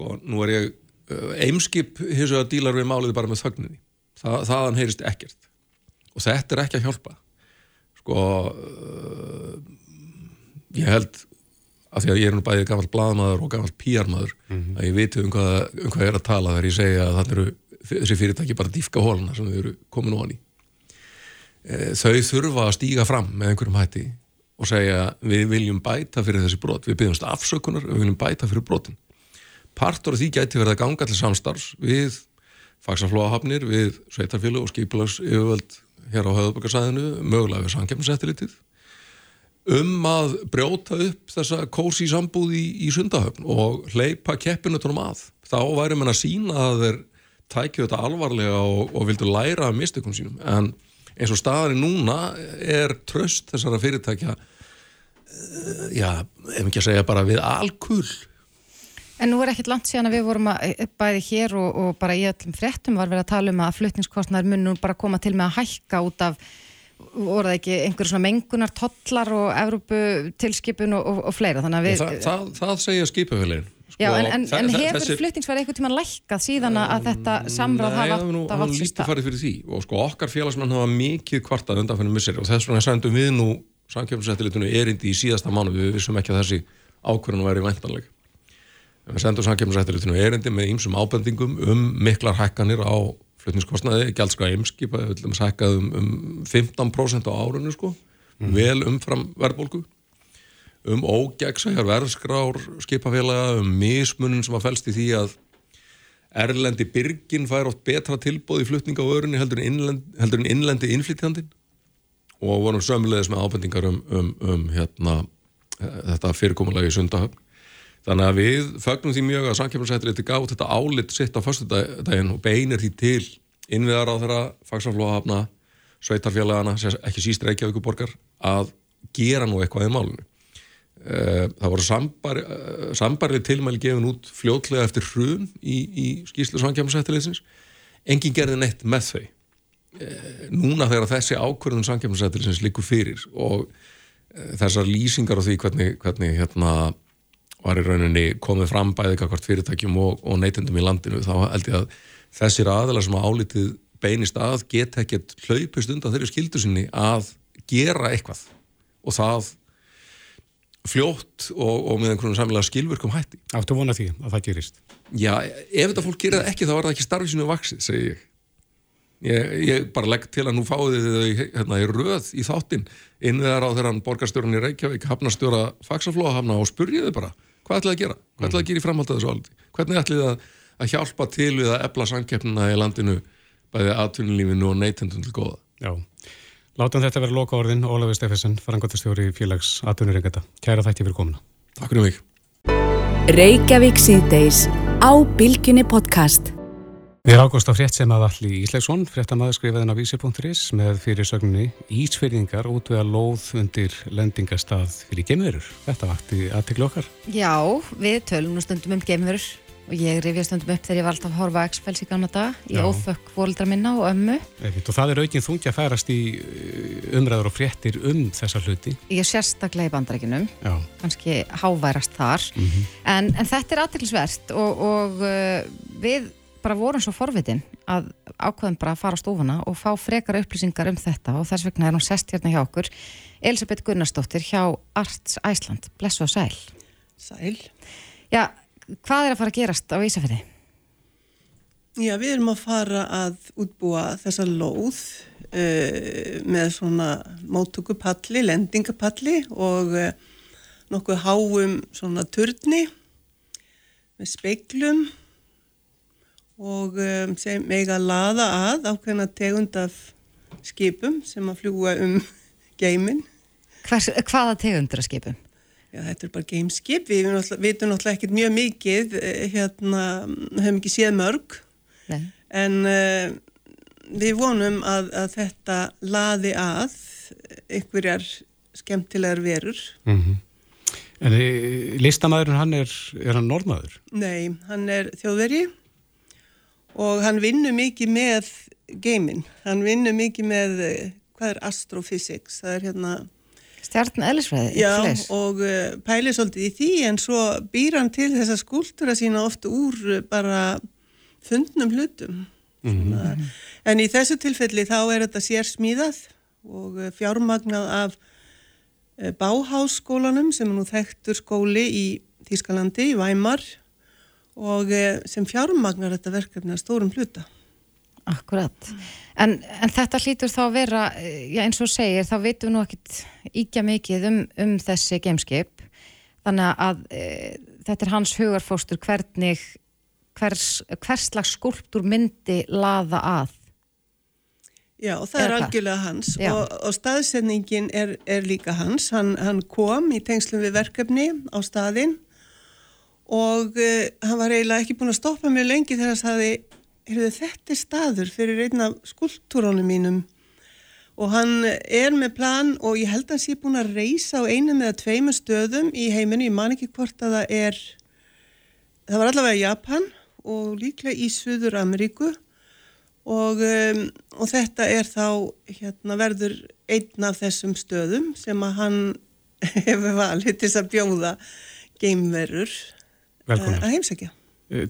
sko, nú er ég uh, eimskip hins vegar dílar við málið bara með þögninni. Þa, þaðan heyrist ekkert. Og þetta er ekki að hjálpa. Sko uh, ég held af því að ég er nú bæðið gammal blaðmaður og gammal píarmaður að ég viti um hvað, um hvað ég er að tala þegar ég segja að þannig eru þessi fyrirtæki bara dýfka hóluna sem þau eru komin ofan í. Eh, þau þurfa að stíga fram með einhverjum hætti og segja við viljum bæta fyrir þessi brot. Við byggjumst afsökunar, við viljum bæta fyrir brotin. Partur af því gæti verið að ganga til samstarfs við fagsaflóahafnir, við sveitarfjölu og skipulags yfirvöld hér á höfðböggarsæðinu, mögulega við samkeppnisettilitið um að brjóta upp þessa kósi sambúð í, í sundahöfn og hleypa keppinutunum að. Þá væri mann að sína að þeir tækju þetta alvarlega og, og vildu læra sínum. En eins og staðari núna er tröst þessara fyrirtækja uh, já, ef ekki að segja bara við alkull.
En nú er ekkit langt síðan að við vorum að bæði hér og, og bara í öllum fréttum var verið að tala um að flutningskostnar mun nú bara koma til með að hækka út af voru það ekki einhverjum svona mengunar tollar og Evrópu tilskipun og, og, og fleira þannig að við
það, það, það segja skipafélagin
Já, en, en, en hefur þessi... flutningsverði einhvern tíman lækkað síðan að þetta samráð hafa átt
Nei,
að
hann lítið farið fyrir því. Og sko okkar félagsmenn hafa mikið kvartað undanfennum misseri og þess vegna sendum við nú samkjöfnsettilitinu erindi í síðasta mánu við vissum ekki að þessi ákvörðun væri væntanleg. Við sendum samkjöfnsettilitinu erindi með ýmsum ábendingum um miklar hækkanir á flutningskostnaði, gældska eimskipa við viljum hækkað um, um 15% á árunni sko, vel umfram verðbólgu um ógegnsæjar verðskrár skipafélaga, um mismunin sem að fælst í því að erlendi byrgin fær oft betra tilbóð í flutninga á örunni heldur en, innlend, heldur en innlendi innflytjandin og vorum sömulegis með ábendingar um, um, um hérna, þetta fyrirkomulagi í sundahöfn. Þannig að við fögnum því mjög að samkjöfnarsættir gátt þetta álit sitt á fyrstudaginn og beinir því til innviðar á þeirra fagsaflóhafna, sveitarfélagana, ekki síst Reykjavíkuborgar að gera nú eitthvað í málunum. Það voru sambar, sambarlega tilmæli gefin út fljótlega eftir hrun í, í skýrslu samkjöfnarsættileysins. Engin gerði neitt með þau. Núna þegar þessi ákvörðun samkjöfnarsættileysins likur fyrir og þessar lýsingar á því hvernig, hvernig hérna var í rauninni komið fram bæðið kakvart fyrirtækjum og, og neytendum í landinu þá held ég að þessir aðelar sem álitið beinist að geta ekkert hlaupist undan þeirri skildu sinni að gera eitthvað og það fljótt og, og með einhvern samlega skilvirkum hætti.
Áttu vona því að það gerist?
Já, ef þetta fólk gerir það ekki þá er það ekki starfið sinu vaksið, segi ég. Ég, ég bara legg til að nú fáið þið hérna, í röð í þáttinn innveðar á þeirran borgarstjórun í Reykjavík hafnastjóra fagsaflóhafna og spurjiði bara hvað ætlaði að gera, hvað ætlaði að gera í framhaldið þessu áldi, hvernig ætlaði að, að hjálpa til við að ebla samkeppnina í landinu bæði aðtunulífinu og neytendun til góða.
Já, látum þetta vera loka orðin, Ólafur Steffensen, farangotastjóri félags aðtunuringata. Kæra þætti fyrir komuna.
Takk fyrir mig.
Reykjavík síðdeis á Bilginni podcast.
Við erum ágóðst á frétt sem að allir Íslegsson, fréttamaður skrifaðin á vísi.is með fyrir sögninni Ísfyrðingar út við að lóð undir lendingastað fyrir gemurur. Þetta vakti aðtiklu okkar.
Já, við tölum nú stundum um geimverur og ég rifja stundum upp þegar ég var alltaf að horfa X-Files í gamla dag, í
Já.
óþökk fóldra minna og ömmu.
Einmitt, Og það er aukinn þungi að færast í uh, umræður og fréttir um þessa hluti.
Ég er sérstaklega í bandarækinum,
Já,
kannski háværast þar, en, en þetta er aðtilsvert og, og uh, við bara vorum svo forvitin að ákveðum bara að fara á stofuna og fá frekara upplýsingar um þetta. Og þess vegna er hún sest hérna hjá okkur Elisabeth Gunnarsdóttir hjá Arts Æsland, blessu og sæl.
Sæl.
Já, hvað er að fara að gerast á Ísafjörði?
Já, við erum að fara að útbúa þessa lóð uh, með svona móttökupalli, lendingapalli og uh, nokkuð háum svona turni með speiklum og um, sem eiga að laða að ákveðna tegund af skipum sem að fljúa um geimin.
Hvers, hvaða tegundur að skipum?
Já, þetta er bara geimskip. Við veitum náttúrulega ekkert mjög mikið, eh, hérna, höfum ekki séð mörg, Nei. en uh, við vonum að, að þetta laði að einhverjar skemmtilegar verur.
Mm -hmm. En listamæðurinn, hann er, er hann norðmaður?
Nei, hann er þjóðveri og hann vinnur mikið með geiminn. Hann vinnur mikið með, hvað er astrophysics? Það er hérna...
Stjarn eðlisfræði?
Já, fleis. og uh, pælir svolítið í því en svo býr hann til þessa skúltura sína ofta úr uh, bara fundnum hlutum. Mm -hmm. En í þessu tilfelli þá er þetta sér smíðað og uh, fjármagnað af Báháskólanum sem er nú þekktur skóli í Þískalandi, í Væmar og sem fjármagnar þetta verkefni að stórum hluta.
Akkurat. En, en þetta hlýtur þá að vera, já eins og segir, þá veitum við nú ekkit íkja mikið um, um þessi gameskip. Þannig að e, þetta er hans hugarfóstur hvernig, hvers, hvers slags skulptur myndi laða að.
Já, það er, er algjörlega hans og, og staðsendingin er, er líka hans. Hann, hann kom í tengslum við verkefni á staðinn og uh, hann var eiginlega ekki búin að stoppa mjög lengi þegar hann saði heyrðu, þetta er staður fyrir einn af skulptúrónum mínum og hann er með plan og ég held að hann sé búin að reysa á einum eða tveimur stöðum í heiminu, ég man ekki hvort að það er það var allavega Japan og líklega í Suður Ameríku og, um, og þetta er þá hérna, verður einn af þessum stöðum sem að hann *laughs* hefur valið til að bjóða geimverur að heimsækja.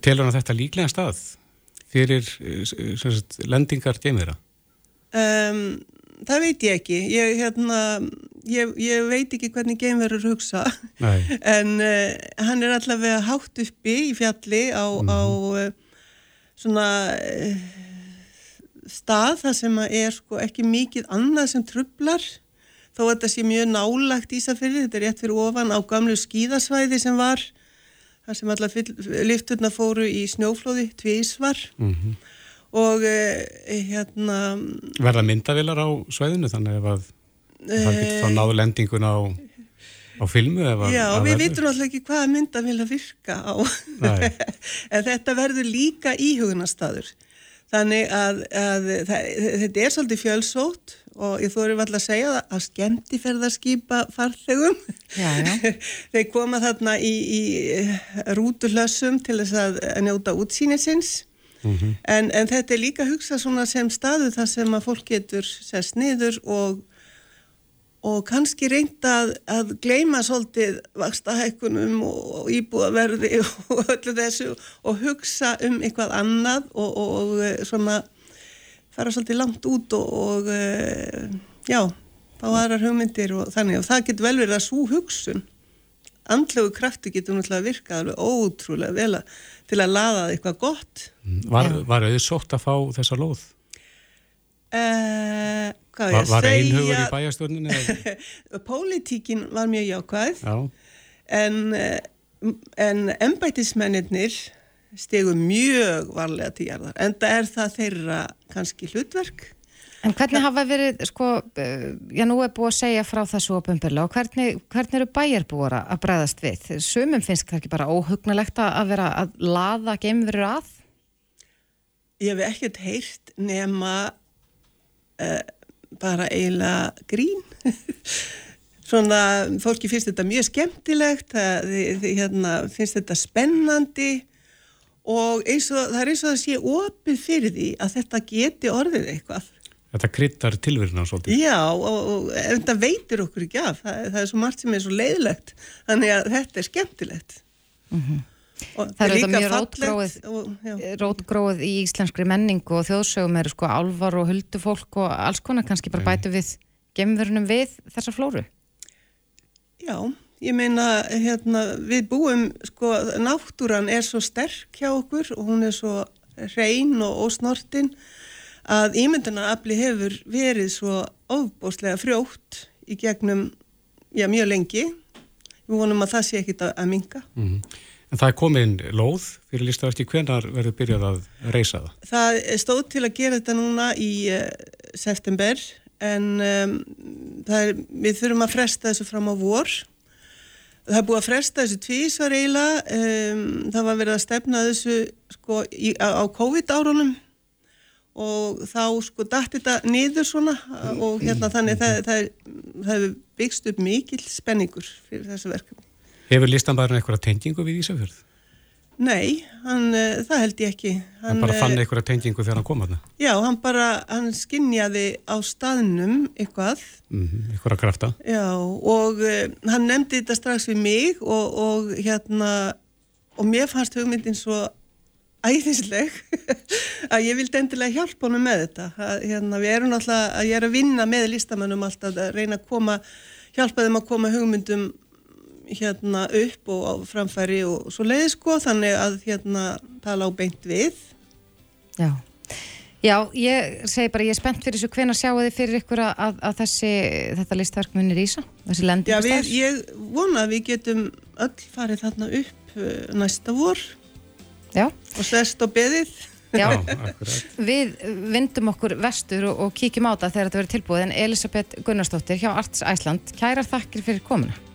Telur hann þetta líklega stað? Fyrir sagt, lendingar geimira?
Um, það veit ég ekki. Ég, hérna, ég, ég veit ekki hvernig geimverur hugsa *laughs* en uh, hann er allavega hátt uppi í fjalli á, mm. á svona uh, stað þar sem er sko, ekki mikið annað sem trublar þó að þetta sé mjög nálagt Ísafjörði, þetta er rétt fyrir ofan á gamlu skíðasvæði sem var þar sem alla lifturna fóru í snjóflóði tvísvar mm -hmm. og e, hérna
Verða myndavilar á sveðinu þannig ef að það getur þá eh, náðu lendingun á, á filmu?
Já, við vitum alltaf ekki hvaða myndavila virka á *laughs* en þetta verður líka íhugunarstaður þannig að, að það, þetta er svolítið fjölsótt og ég þóri vall að segja að skemmti ferðarskipa farþegum *laughs* þeir koma þarna í, í rútuhlössum til þess að njóta útsýnisins. Mm -hmm. en, en þetta er líka hugsað sem staðu þar sem að fólk getur sest niður og og kannski reynda að, að gleima svolítið vakstahækkunum og íbúaverði *laughs* og öllu þessu og hugsa um eitthvað annað og, og, og svona fara svolítið langt út og, og uh, já, fá aðrar hugmyndir og þannig. Og það getur vel verið að svo hugsun andlegu krafti getur náttúrulega virkað alveg ótrúlega vel að, til að laða eitthvað gott.
Mm, Var, var auðvitað sótt að fá þessa lóð?
Uh,
hvað var, var einhugur í bæjastörninu? *laughs*
Pólitíkin var mjög jákvæð já. en en embætismennir stegu mjög varlega til jarðar en það er það þeirra kannski hlutverk
En hvernig hafa verið, sko, já nú er búið að segja frá þessu opunbyrla og hvernig, hvernig eru bæjarbúara að bregðast við? Sumum finnst það ekki bara óhugnalegt að vera að laða geimverur að?
Ég hef ekkert heyrt nema uh, bara eiginlega grín. *laughs* Svona, fólki finnst þetta mjög skemmtilegt, það, hérna, finnst þetta spennandi og eins og það er eins og það sé opið fyrir því að þetta geti orðið eitthvað.
Þetta kryttar tilvirna svolítið.
Já og, og þetta veitir okkur ekki af, það, það er svo margt sem er svo leiðilegt, þannig að þetta er skemmtilegt.
Mm -hmm. Og það er þetta mjög rótgróið, rótgróið í íslenskri menningu og þjóðsögum eru sko álvar og huldufólk og alls konar kannski bara bætu við gemverunum við þessa flóru.
Já, ég meina hérna, við búum, sko, náttúran er svo sterk hjá okkur og hún er svo reyn og ósnortin að ímyndunarafli hefur verið svo ofbóslega frjótt í gegnum, já, mjög lengi. Við vonum að það sé ekkit að, að minga.
Mm -hmm. En það er komin lóð fyrir listaverki, hvenar verður byrjað að reysa það?
Það stóð til að gera þetta núna í uh, september en um, er, við þurfum að fresta þessu fram á vor. Það er búið að fresta þessu tvísvar eiginlega, um, það var verið að stefna þessu sko, í, á, á COVID-árunum og þá sko dætt þetta niður svona og hérna þannig það, það, það hefur byggst upp mikil spenningur fyrir þessu verkefni.
Hefur listanbæðurinn eitthvað tengingu við Ísafjörð?
Nei, hann, uh, það held ég ekki.
Hann, hann bara fann eitthvað tengingu þegar hann kom að það?
Já, hann bara, hann skinnjaði á staðnum eitthvað.
Mm -hmm, eitthvað að krafta?
Já, og uh, hann nefndi þetta strax við mig og, og hérna, og mér fannst hugmyndin svo æðisleg *laughs* að ég vildi endilega hjálpa honum með þetta að, hérna, við erum alltaf að ég er að vinna með listamannum alltaf að reyna að koma hjálpa þeim að koma hugmyndum hérna upp og á framfæri og svo leiði sko þannig að hérna tala á beint við.
Já, Já ég segi bara ég er spennt fyrir þessu hvena sjáu þið fyrir ykkur að, að þessi, þetta listverk munir ísa, þessi lendi
Já, við, ég vona að við getum öll farið þarna upp uh, næsta vor.
Já.
og sest og beðið.
Já, við vindum okkur vestur og, og kíkjum á það þegar þetta verður tilbúið. En Elisabeth Gunnarsdóttir hjá Arts Æsland kærar þakkir fyrir komuna.
Takk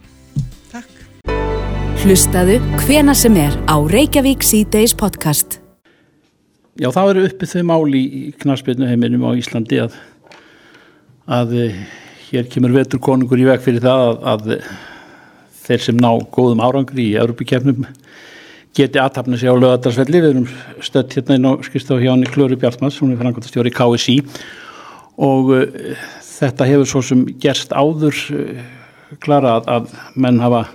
Hlustaðu hvena sem er á Reykjavík C-Days podcast.
Já, þá eru uppið þau máli í knarspilnu heiminum á Íslandi að, að eh, hér kemur vetur konungur í veg fyrir það að, að þeir sem ná góðum árangri í Europakefnum geti aðtapna sig á lögadarsvelli við erum stött hérna inn á skristofu hjá hann í Klöru Bjartmanns, hún er frangotastjóri í KSI og uh, þetta hefur svo sem gerst áður uh, klara að, að menn hafa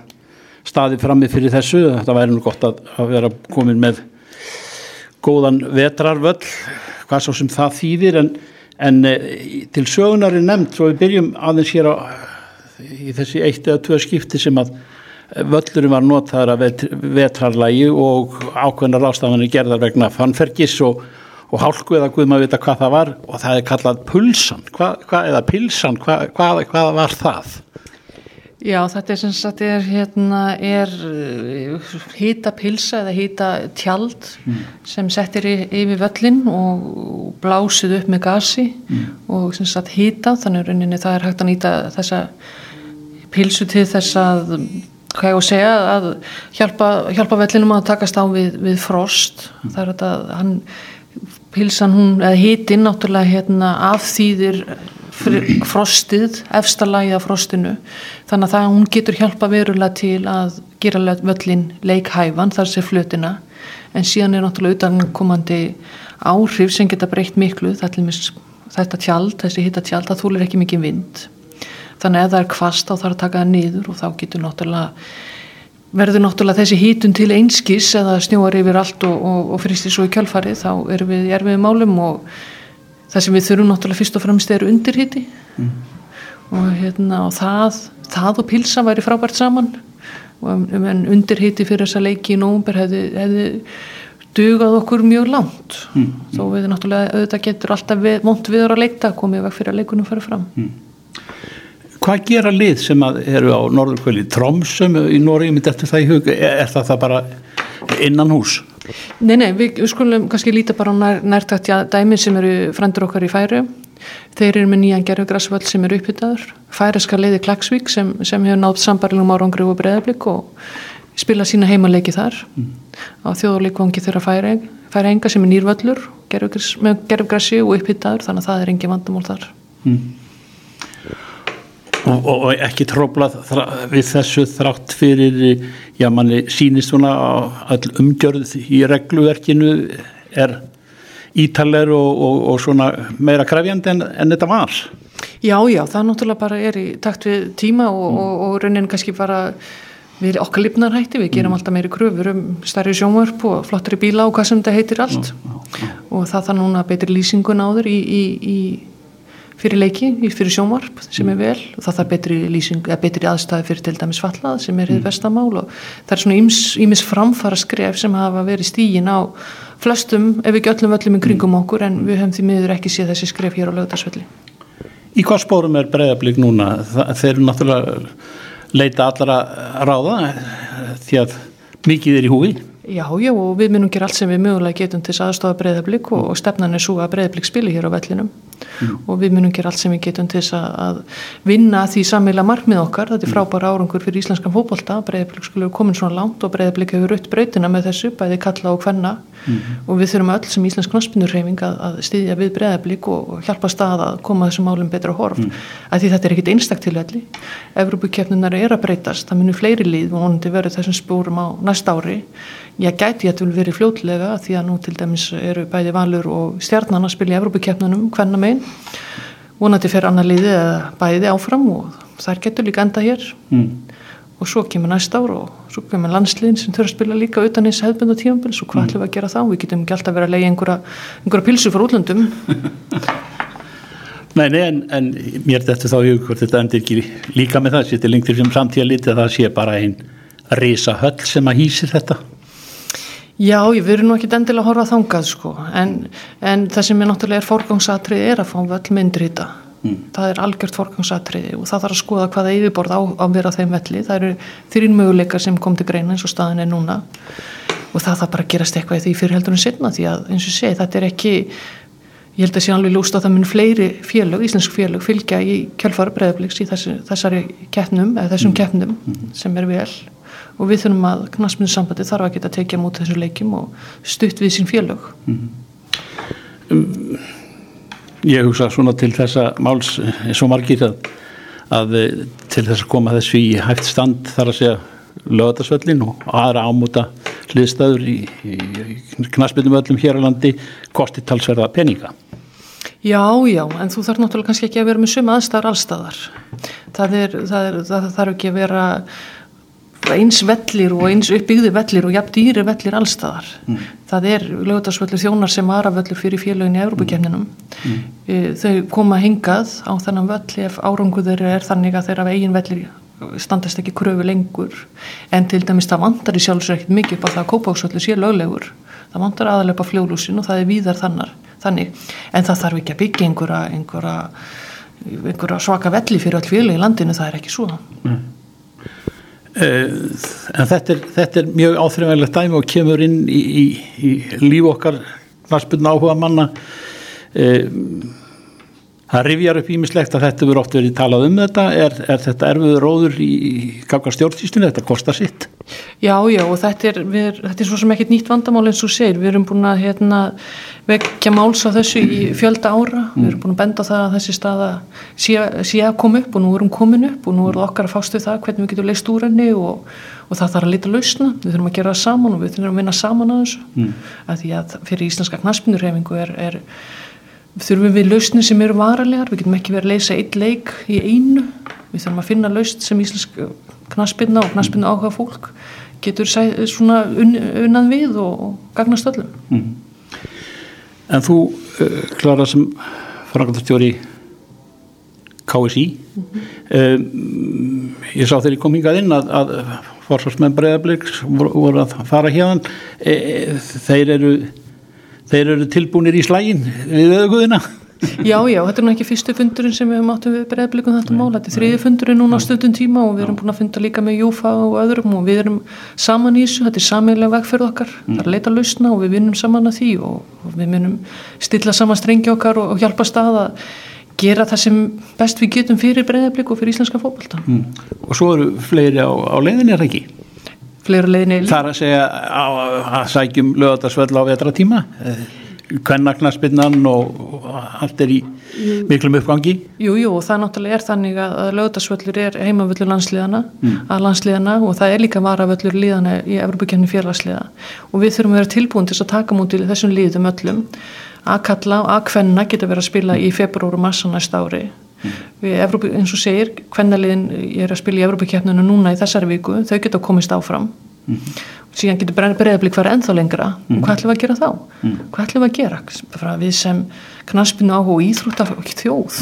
staðið framið fyrir þessu. Þetta væri nú gott að, að vera komin með góðan vetrarvöll hvað svo sem það þýðir en, en uh, til sögunar er nefnt svo við byrjum aðeins hér á í þessi eitt eða tvö skipti sem að völlurum var notaður að vetrarlægi og ákveðnar ástafanir gerðar vegna fannfergis og, og hálku eða guð maður vita hvað það var. Og það er kallað pulsan. Hva, hva, eða pilsan, hvað hva, hva var það?
Já, þetta er sem sagt er, hérna, er hýta pilsa eða hýta tjald mm. sem settir yfir völlin og blásið upp með gasi mm. og sem sagt hýta þannig að það er hægt að nýta þessa pilsu til þess að hvað ég á að segja að hjálpa, hjálpa vellinum að takast á við, við frost mm. það er þetta hann, pilsan hún, eða hitinn náttúrulega hérna afþýðir frostið, efstalagi af frostinu, þannig að það hún getur hjálpa verulega til að gera völlin leikhæfan þar sé flutina, en síðan er náttúrulega utankomandi áhrif sem geta breytt miklu, þetta tjald, þessi hitta tjald, það þúlir ekki mikið vind. Þannig að ef það er kvast þá þarf að taka það niður og þá getur náttúrulega verður náttúrulega þessi hítun til einskís eða snjóar yfir allt og, og, og fristir svo í kjálfari þá erum við í erfiðum málum og það sem við þurfum náttúrulega fyrst og fremst er undirhíti mm. og, hérna, og það, það og pilsa væri frábært saman og en undirhíti fyrir þessa leiki í nógumber hefði, hefði dugað okkur mjög langt mm. þó við náttúrulega auðvitað getur alltaf við, vond viður að leikta komið vekk fyrir að leikunum fara fram mm.
Hvað gera lið sem eru á norðurkvöli Tromsum í Nóri, myndi eftir það í hug er það það bara innan hús?
Nei, nei, við, skulum kannski líta bara á nær, nærtækt dæmi sem eru frendur okkar í færi þeir eru með nýjan gerðugrasvöld sem eru upphittaður færiska liði Klagsvík sem, sem hefur nátt sambarlegum árangri og breðablík og spila sína heimanleiki þar. Mm. á þjóðuleikvangi þeirra færi, færi enga sem er nýrvöllur gerðugrassi og upphittaður þannig að það er engi vandamál þar. Mm
og, og ekki tróblað við þessu þrátt fyrir já manni sínist svona all umgjörð í regluverkinu er ítaler og, og, og svona meira krefjandi en, en þetta var
Já, já, það náttúrulega bara er í takt við tíma og, mm. og raunin kannski bara við okkar lifnarhætti, við gerum mm. alltaf meiri kröfur um stærri sjónvarp og flottari bíla og hvað sem þetta heitir allt já, já, já. og það þarf núna betri lýsingun áður í, í, í fyrir leiki, fyrir sjónvarp sem er mm. vel og það þarf betri, lýsing, betri aðstæði fyrir til dæmis fallað sem er mm. bestamál og það er svona ímis framfara skref sem hafa verið stígin á flestum, ef ekki öllum öllum í kringum okkur en við höfum því miður ekki séð þessi skref hér á lögdagsvelli.
Í hvað spórum er bregðarblik núna? Þeir eru náttúrulega leita allara ráða því að mikið er í húi?
Já, já og við minnum gera allt sem við mögulega getum til aðstofa bregðarblik og, og stefnan er svo að bregðarblik spili hér á vellinum mm. og við munum gera allt sem við getum til þess að vinna því sammeila markmið okkar, þetta er mm. frábæra árangur fyrir íslenskan fókbólta, breyðarblik skulle komin svona langt og breyðarblik hefur rutt breytina með þessu bæði kalla og hvenna mm. og við þurfum öll sem íslensk knaspinurreifing að, að styðja við breyðarblik og hjálpa stað að koma þessum málum betra horf mm. að því þetta er ekkit einstak til allir Evrópukefnunar er að breytast, það munir fleiri líð og vonandi verður þessum spórum á næsta ári ég gæti að þetta vil verið fljótlega því að nú til dæmis eru bæði valur og stjarnan að spilja Evrópukefnunum hvenna megin vonandi fer annar liði eða bæði áfram og þar getur líka enda hér. Mm. og svo kemur næsta ár og svo kemur landsliðin sem þurfa að spila líka utan eins hefðbund og tífambils og hvað mm. ætlum við að gera þá? Við getum ekki alltaf verið að leiða einhverja, einhverja pilsu frá útlöndum. *laughs*
Nei, nei, en, en mér þetta þá í hvort þetta endur ekki líka með það, þetta er lengt til sem samtíða lítið að það sé bara einn reysa höll sem að hýsir þetta
Já, við erum nú ekki endilega að horfa að þangað sko, en, en það sem er náttúrulega er forgangsatriði er að fá völl myndir í þetta. Mm. Það er algjört forgangsatriði og það þarf að skoða hvaða yfirborð á að vera þeim velli. Það eru þrjum möguleikar sem kom til greina eins og staðin er núna og það þarf bara að gerast eitthvað í því fyrirheldunum sinna því að eins og sé þetta er ekki, ég held að sé alveg lúst á það mun fleiri félög, íslensk félög fylgja í kjálfara breðabliks í þessi, þessari keppnum, eða þessum mm. keppnum mm. sem er vel og við þurfum að knastmyndu sambandi þarf að geta tekið mút þessu leikim og stutt við sín félög. Mm -hmm.
um, Ég hugsa svona til þessa máls eins og margir að, að til þess að koma þessu í hægt stand þar að segja lögadagsvöllin og aðra ámúta hliðstæður í, í, í knastmyndum öllum hér á landi kosti talsverða peninga.
Já, já, en þú þarf náttúrulega kannski ekki að vera með suma aðstæðar allstæðar það er, það er, það þarf ekki að vera eins vellir og eins uppbyggði vellir og jafn dýri vellir allstaðar mm. það er lögutarsvöldur þjónar sem aðravöldur fyrir félögin í Európa-kemninum mm. e, þau koma hingað á þennan völl ef áranguður er þannig að þeirra eigin vellir standast ekki kröfu lengur. En til dæmis það vantar í sjálfsveit mikið upp á það að kópáksvöldur sé löglegur. Það vantar aðalega fljóðlúsin og það er víðar þannar, þannig. En það þarf ekki að byggja einhverja, einhverja, einhverja svaka velli fyrir all félög í landinu, það er ekki svo. Mm.
Eh, en þetta er, þetta er mjög áþrifægilegt dæmi og kemur inn í, í, í líf okkar knarspunna áhuga manna eh, það rifjar upp ímislegt að þetta verður oft verið talað um þetta. Er, er þetta erfiður róður í kakar stjórnsýstunni, þetta kostar sitt.
Já, já og þetta er, við, þetta er svo sem ekkert nýtt vandamál eins og segir, við erum búin að hérna, vekja máls á þessu í fjölda ára, mm. við erum búin að benda það að þessi staða sé, að koma upp og nú erum komin upp og nú erum okkar að fástu það hvernig við getum leist úr henni og, og það þarf að lita lausna, við þurfum að gera það saman og við þurfum að vinna saman að þessu. Mm. að þurfum við lausnir sem eru varalegar, við getum ekki verið að leysa eitt leik í einu, við þurfum að finna lausn sem íslensk knaspinna og knaspinna áhuga fólk getur svona un, unnan við og, gagnast öllum mm.
En þú, uh, Klara, sem frangaldarstjóri KSI mm -hmm. um, ég sá þegar ég kom hingað inn að, að forsvarsmenn Breðabliks voru, að fara hérna e, þeir eru þeir eru tilbúinir í slægin við auðvöðuna
Já, já, þetta er nú ekki fyrstu fundurinn sem við höfum áttum við bregðblikum þetta mál, þetta er þriði fundurinn núna á stundum tíma og við erum búin að funda líka með Júfa og öðrum og við erum saman í þessu, þetta er sameiginlega vegferð okkar, mm. það er að leita lausna og við vinnum saman að því og, við minnum stilla saman strengi okkar og, og hjálpa stað að gera það sem best við getum fyrir bregðblik og fyrir íslenska fókbalta. Mm.
Og svo eru fleiri á, á leiðinni, er það ekki?
Fleiri leiðinni?
Það er að segja að sækjum lögadagsvöld á vetra tíma kvennaknaspinnan og allt er í miklum uppgangi.
Jú, jú, og það náttúrulega er þannig að lögdagsvöllur er heimavöllur landsliðana mm. að landsliðana og það er líka varavöllur liðana í Evropakefni fjarlagsliða og við þurfum að vera tilbúin til að taka mútið þessum liðum öllum. Að kalla og að kvenna geta verið að spila í februar og massa næst ári við Evrópu, eins og segir, hvernaliðin ég er að spila í Evrópikeppninu núna í þessari viku þau geta komist áfram mm -hmm. síðan getur breyðablík fara ennþá lengra mm -hmm. hvað ætlum við að gera þá? Mm -hmm. hvað ætlum við að gera? Frá við sem knaspinu áhuga og íþrótta þjóð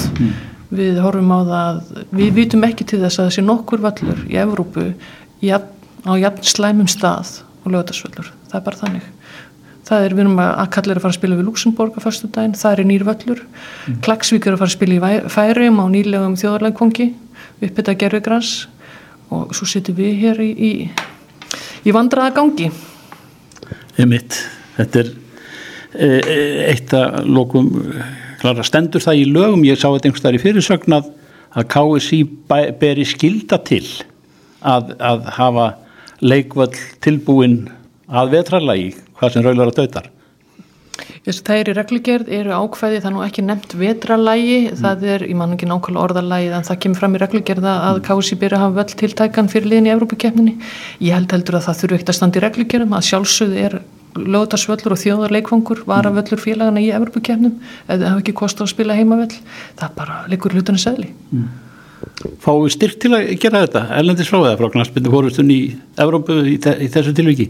við horfum á það við vitum ekki til þess að þessi nokkur vallur í Evrópu á jafn slæmum stað og lögdagsvallur, það er bara þannig það er, við erum að kallir að fara að spila við Luxemburg á förstu daginn, það er nýrvöllur. Mm. Klagsvík er að fara að spila í færium á nýlegum þjóðarlegkongi uppbytta gerðugrans og svo sittum við hér í, í, í vandraða gangi
Emitt, þetta er e, e, eitt að lokum klara stendur það í lögum, ég sá þetta einhvers þar í fyrirsögn að, að KSI beri skilda til að, að hafa leikvall tilbúin að vetrarlagi hvað sem raular að dautar.
Það er í reglugjörð, eru ákveði það nú ekki nefnt vetralægi, mm. það er ég man ekki nákvæmlega orðalægi en það kemur fram í reglugjörða að kási byrja að hafa völd tiltækan fyrir liðin í Evrópakefninni ég held heldur að það þurfu ekkert að standa í reglugjörðum að sjálfsögðu er lögdagsvöllur og þjóðarleikfangur varavöllur félagana í Evrópakefnum eða hafa ekki kost á að spila heimavöll. Það bara likur hlutunni segli mm
fáum við styrk til að gera þetta? Erlendis frá eða frá knastbyndu fórustun í Evrópu í, í þessu tilviki?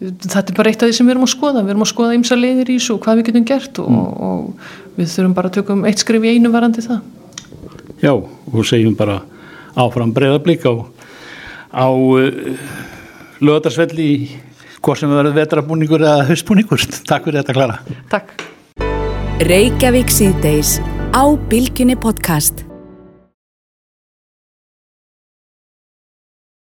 Þetta er bara eitt af því sem við erum að skoða. Við erum að skoða ymsa leiðir í þessu og hvað við getum gert og, mm. og við þurfum bara að tökum eitt skrif í einu varandi það.
Já, og segjum bara áfram breyðablík á, á uh, löðarsvelli hvort sem við verðum vetrabúningur eða hausbúningur *laughs* Takk fyrir þetta Klara.
Takk.
Reykjavík síðdeis á Bilginni podcast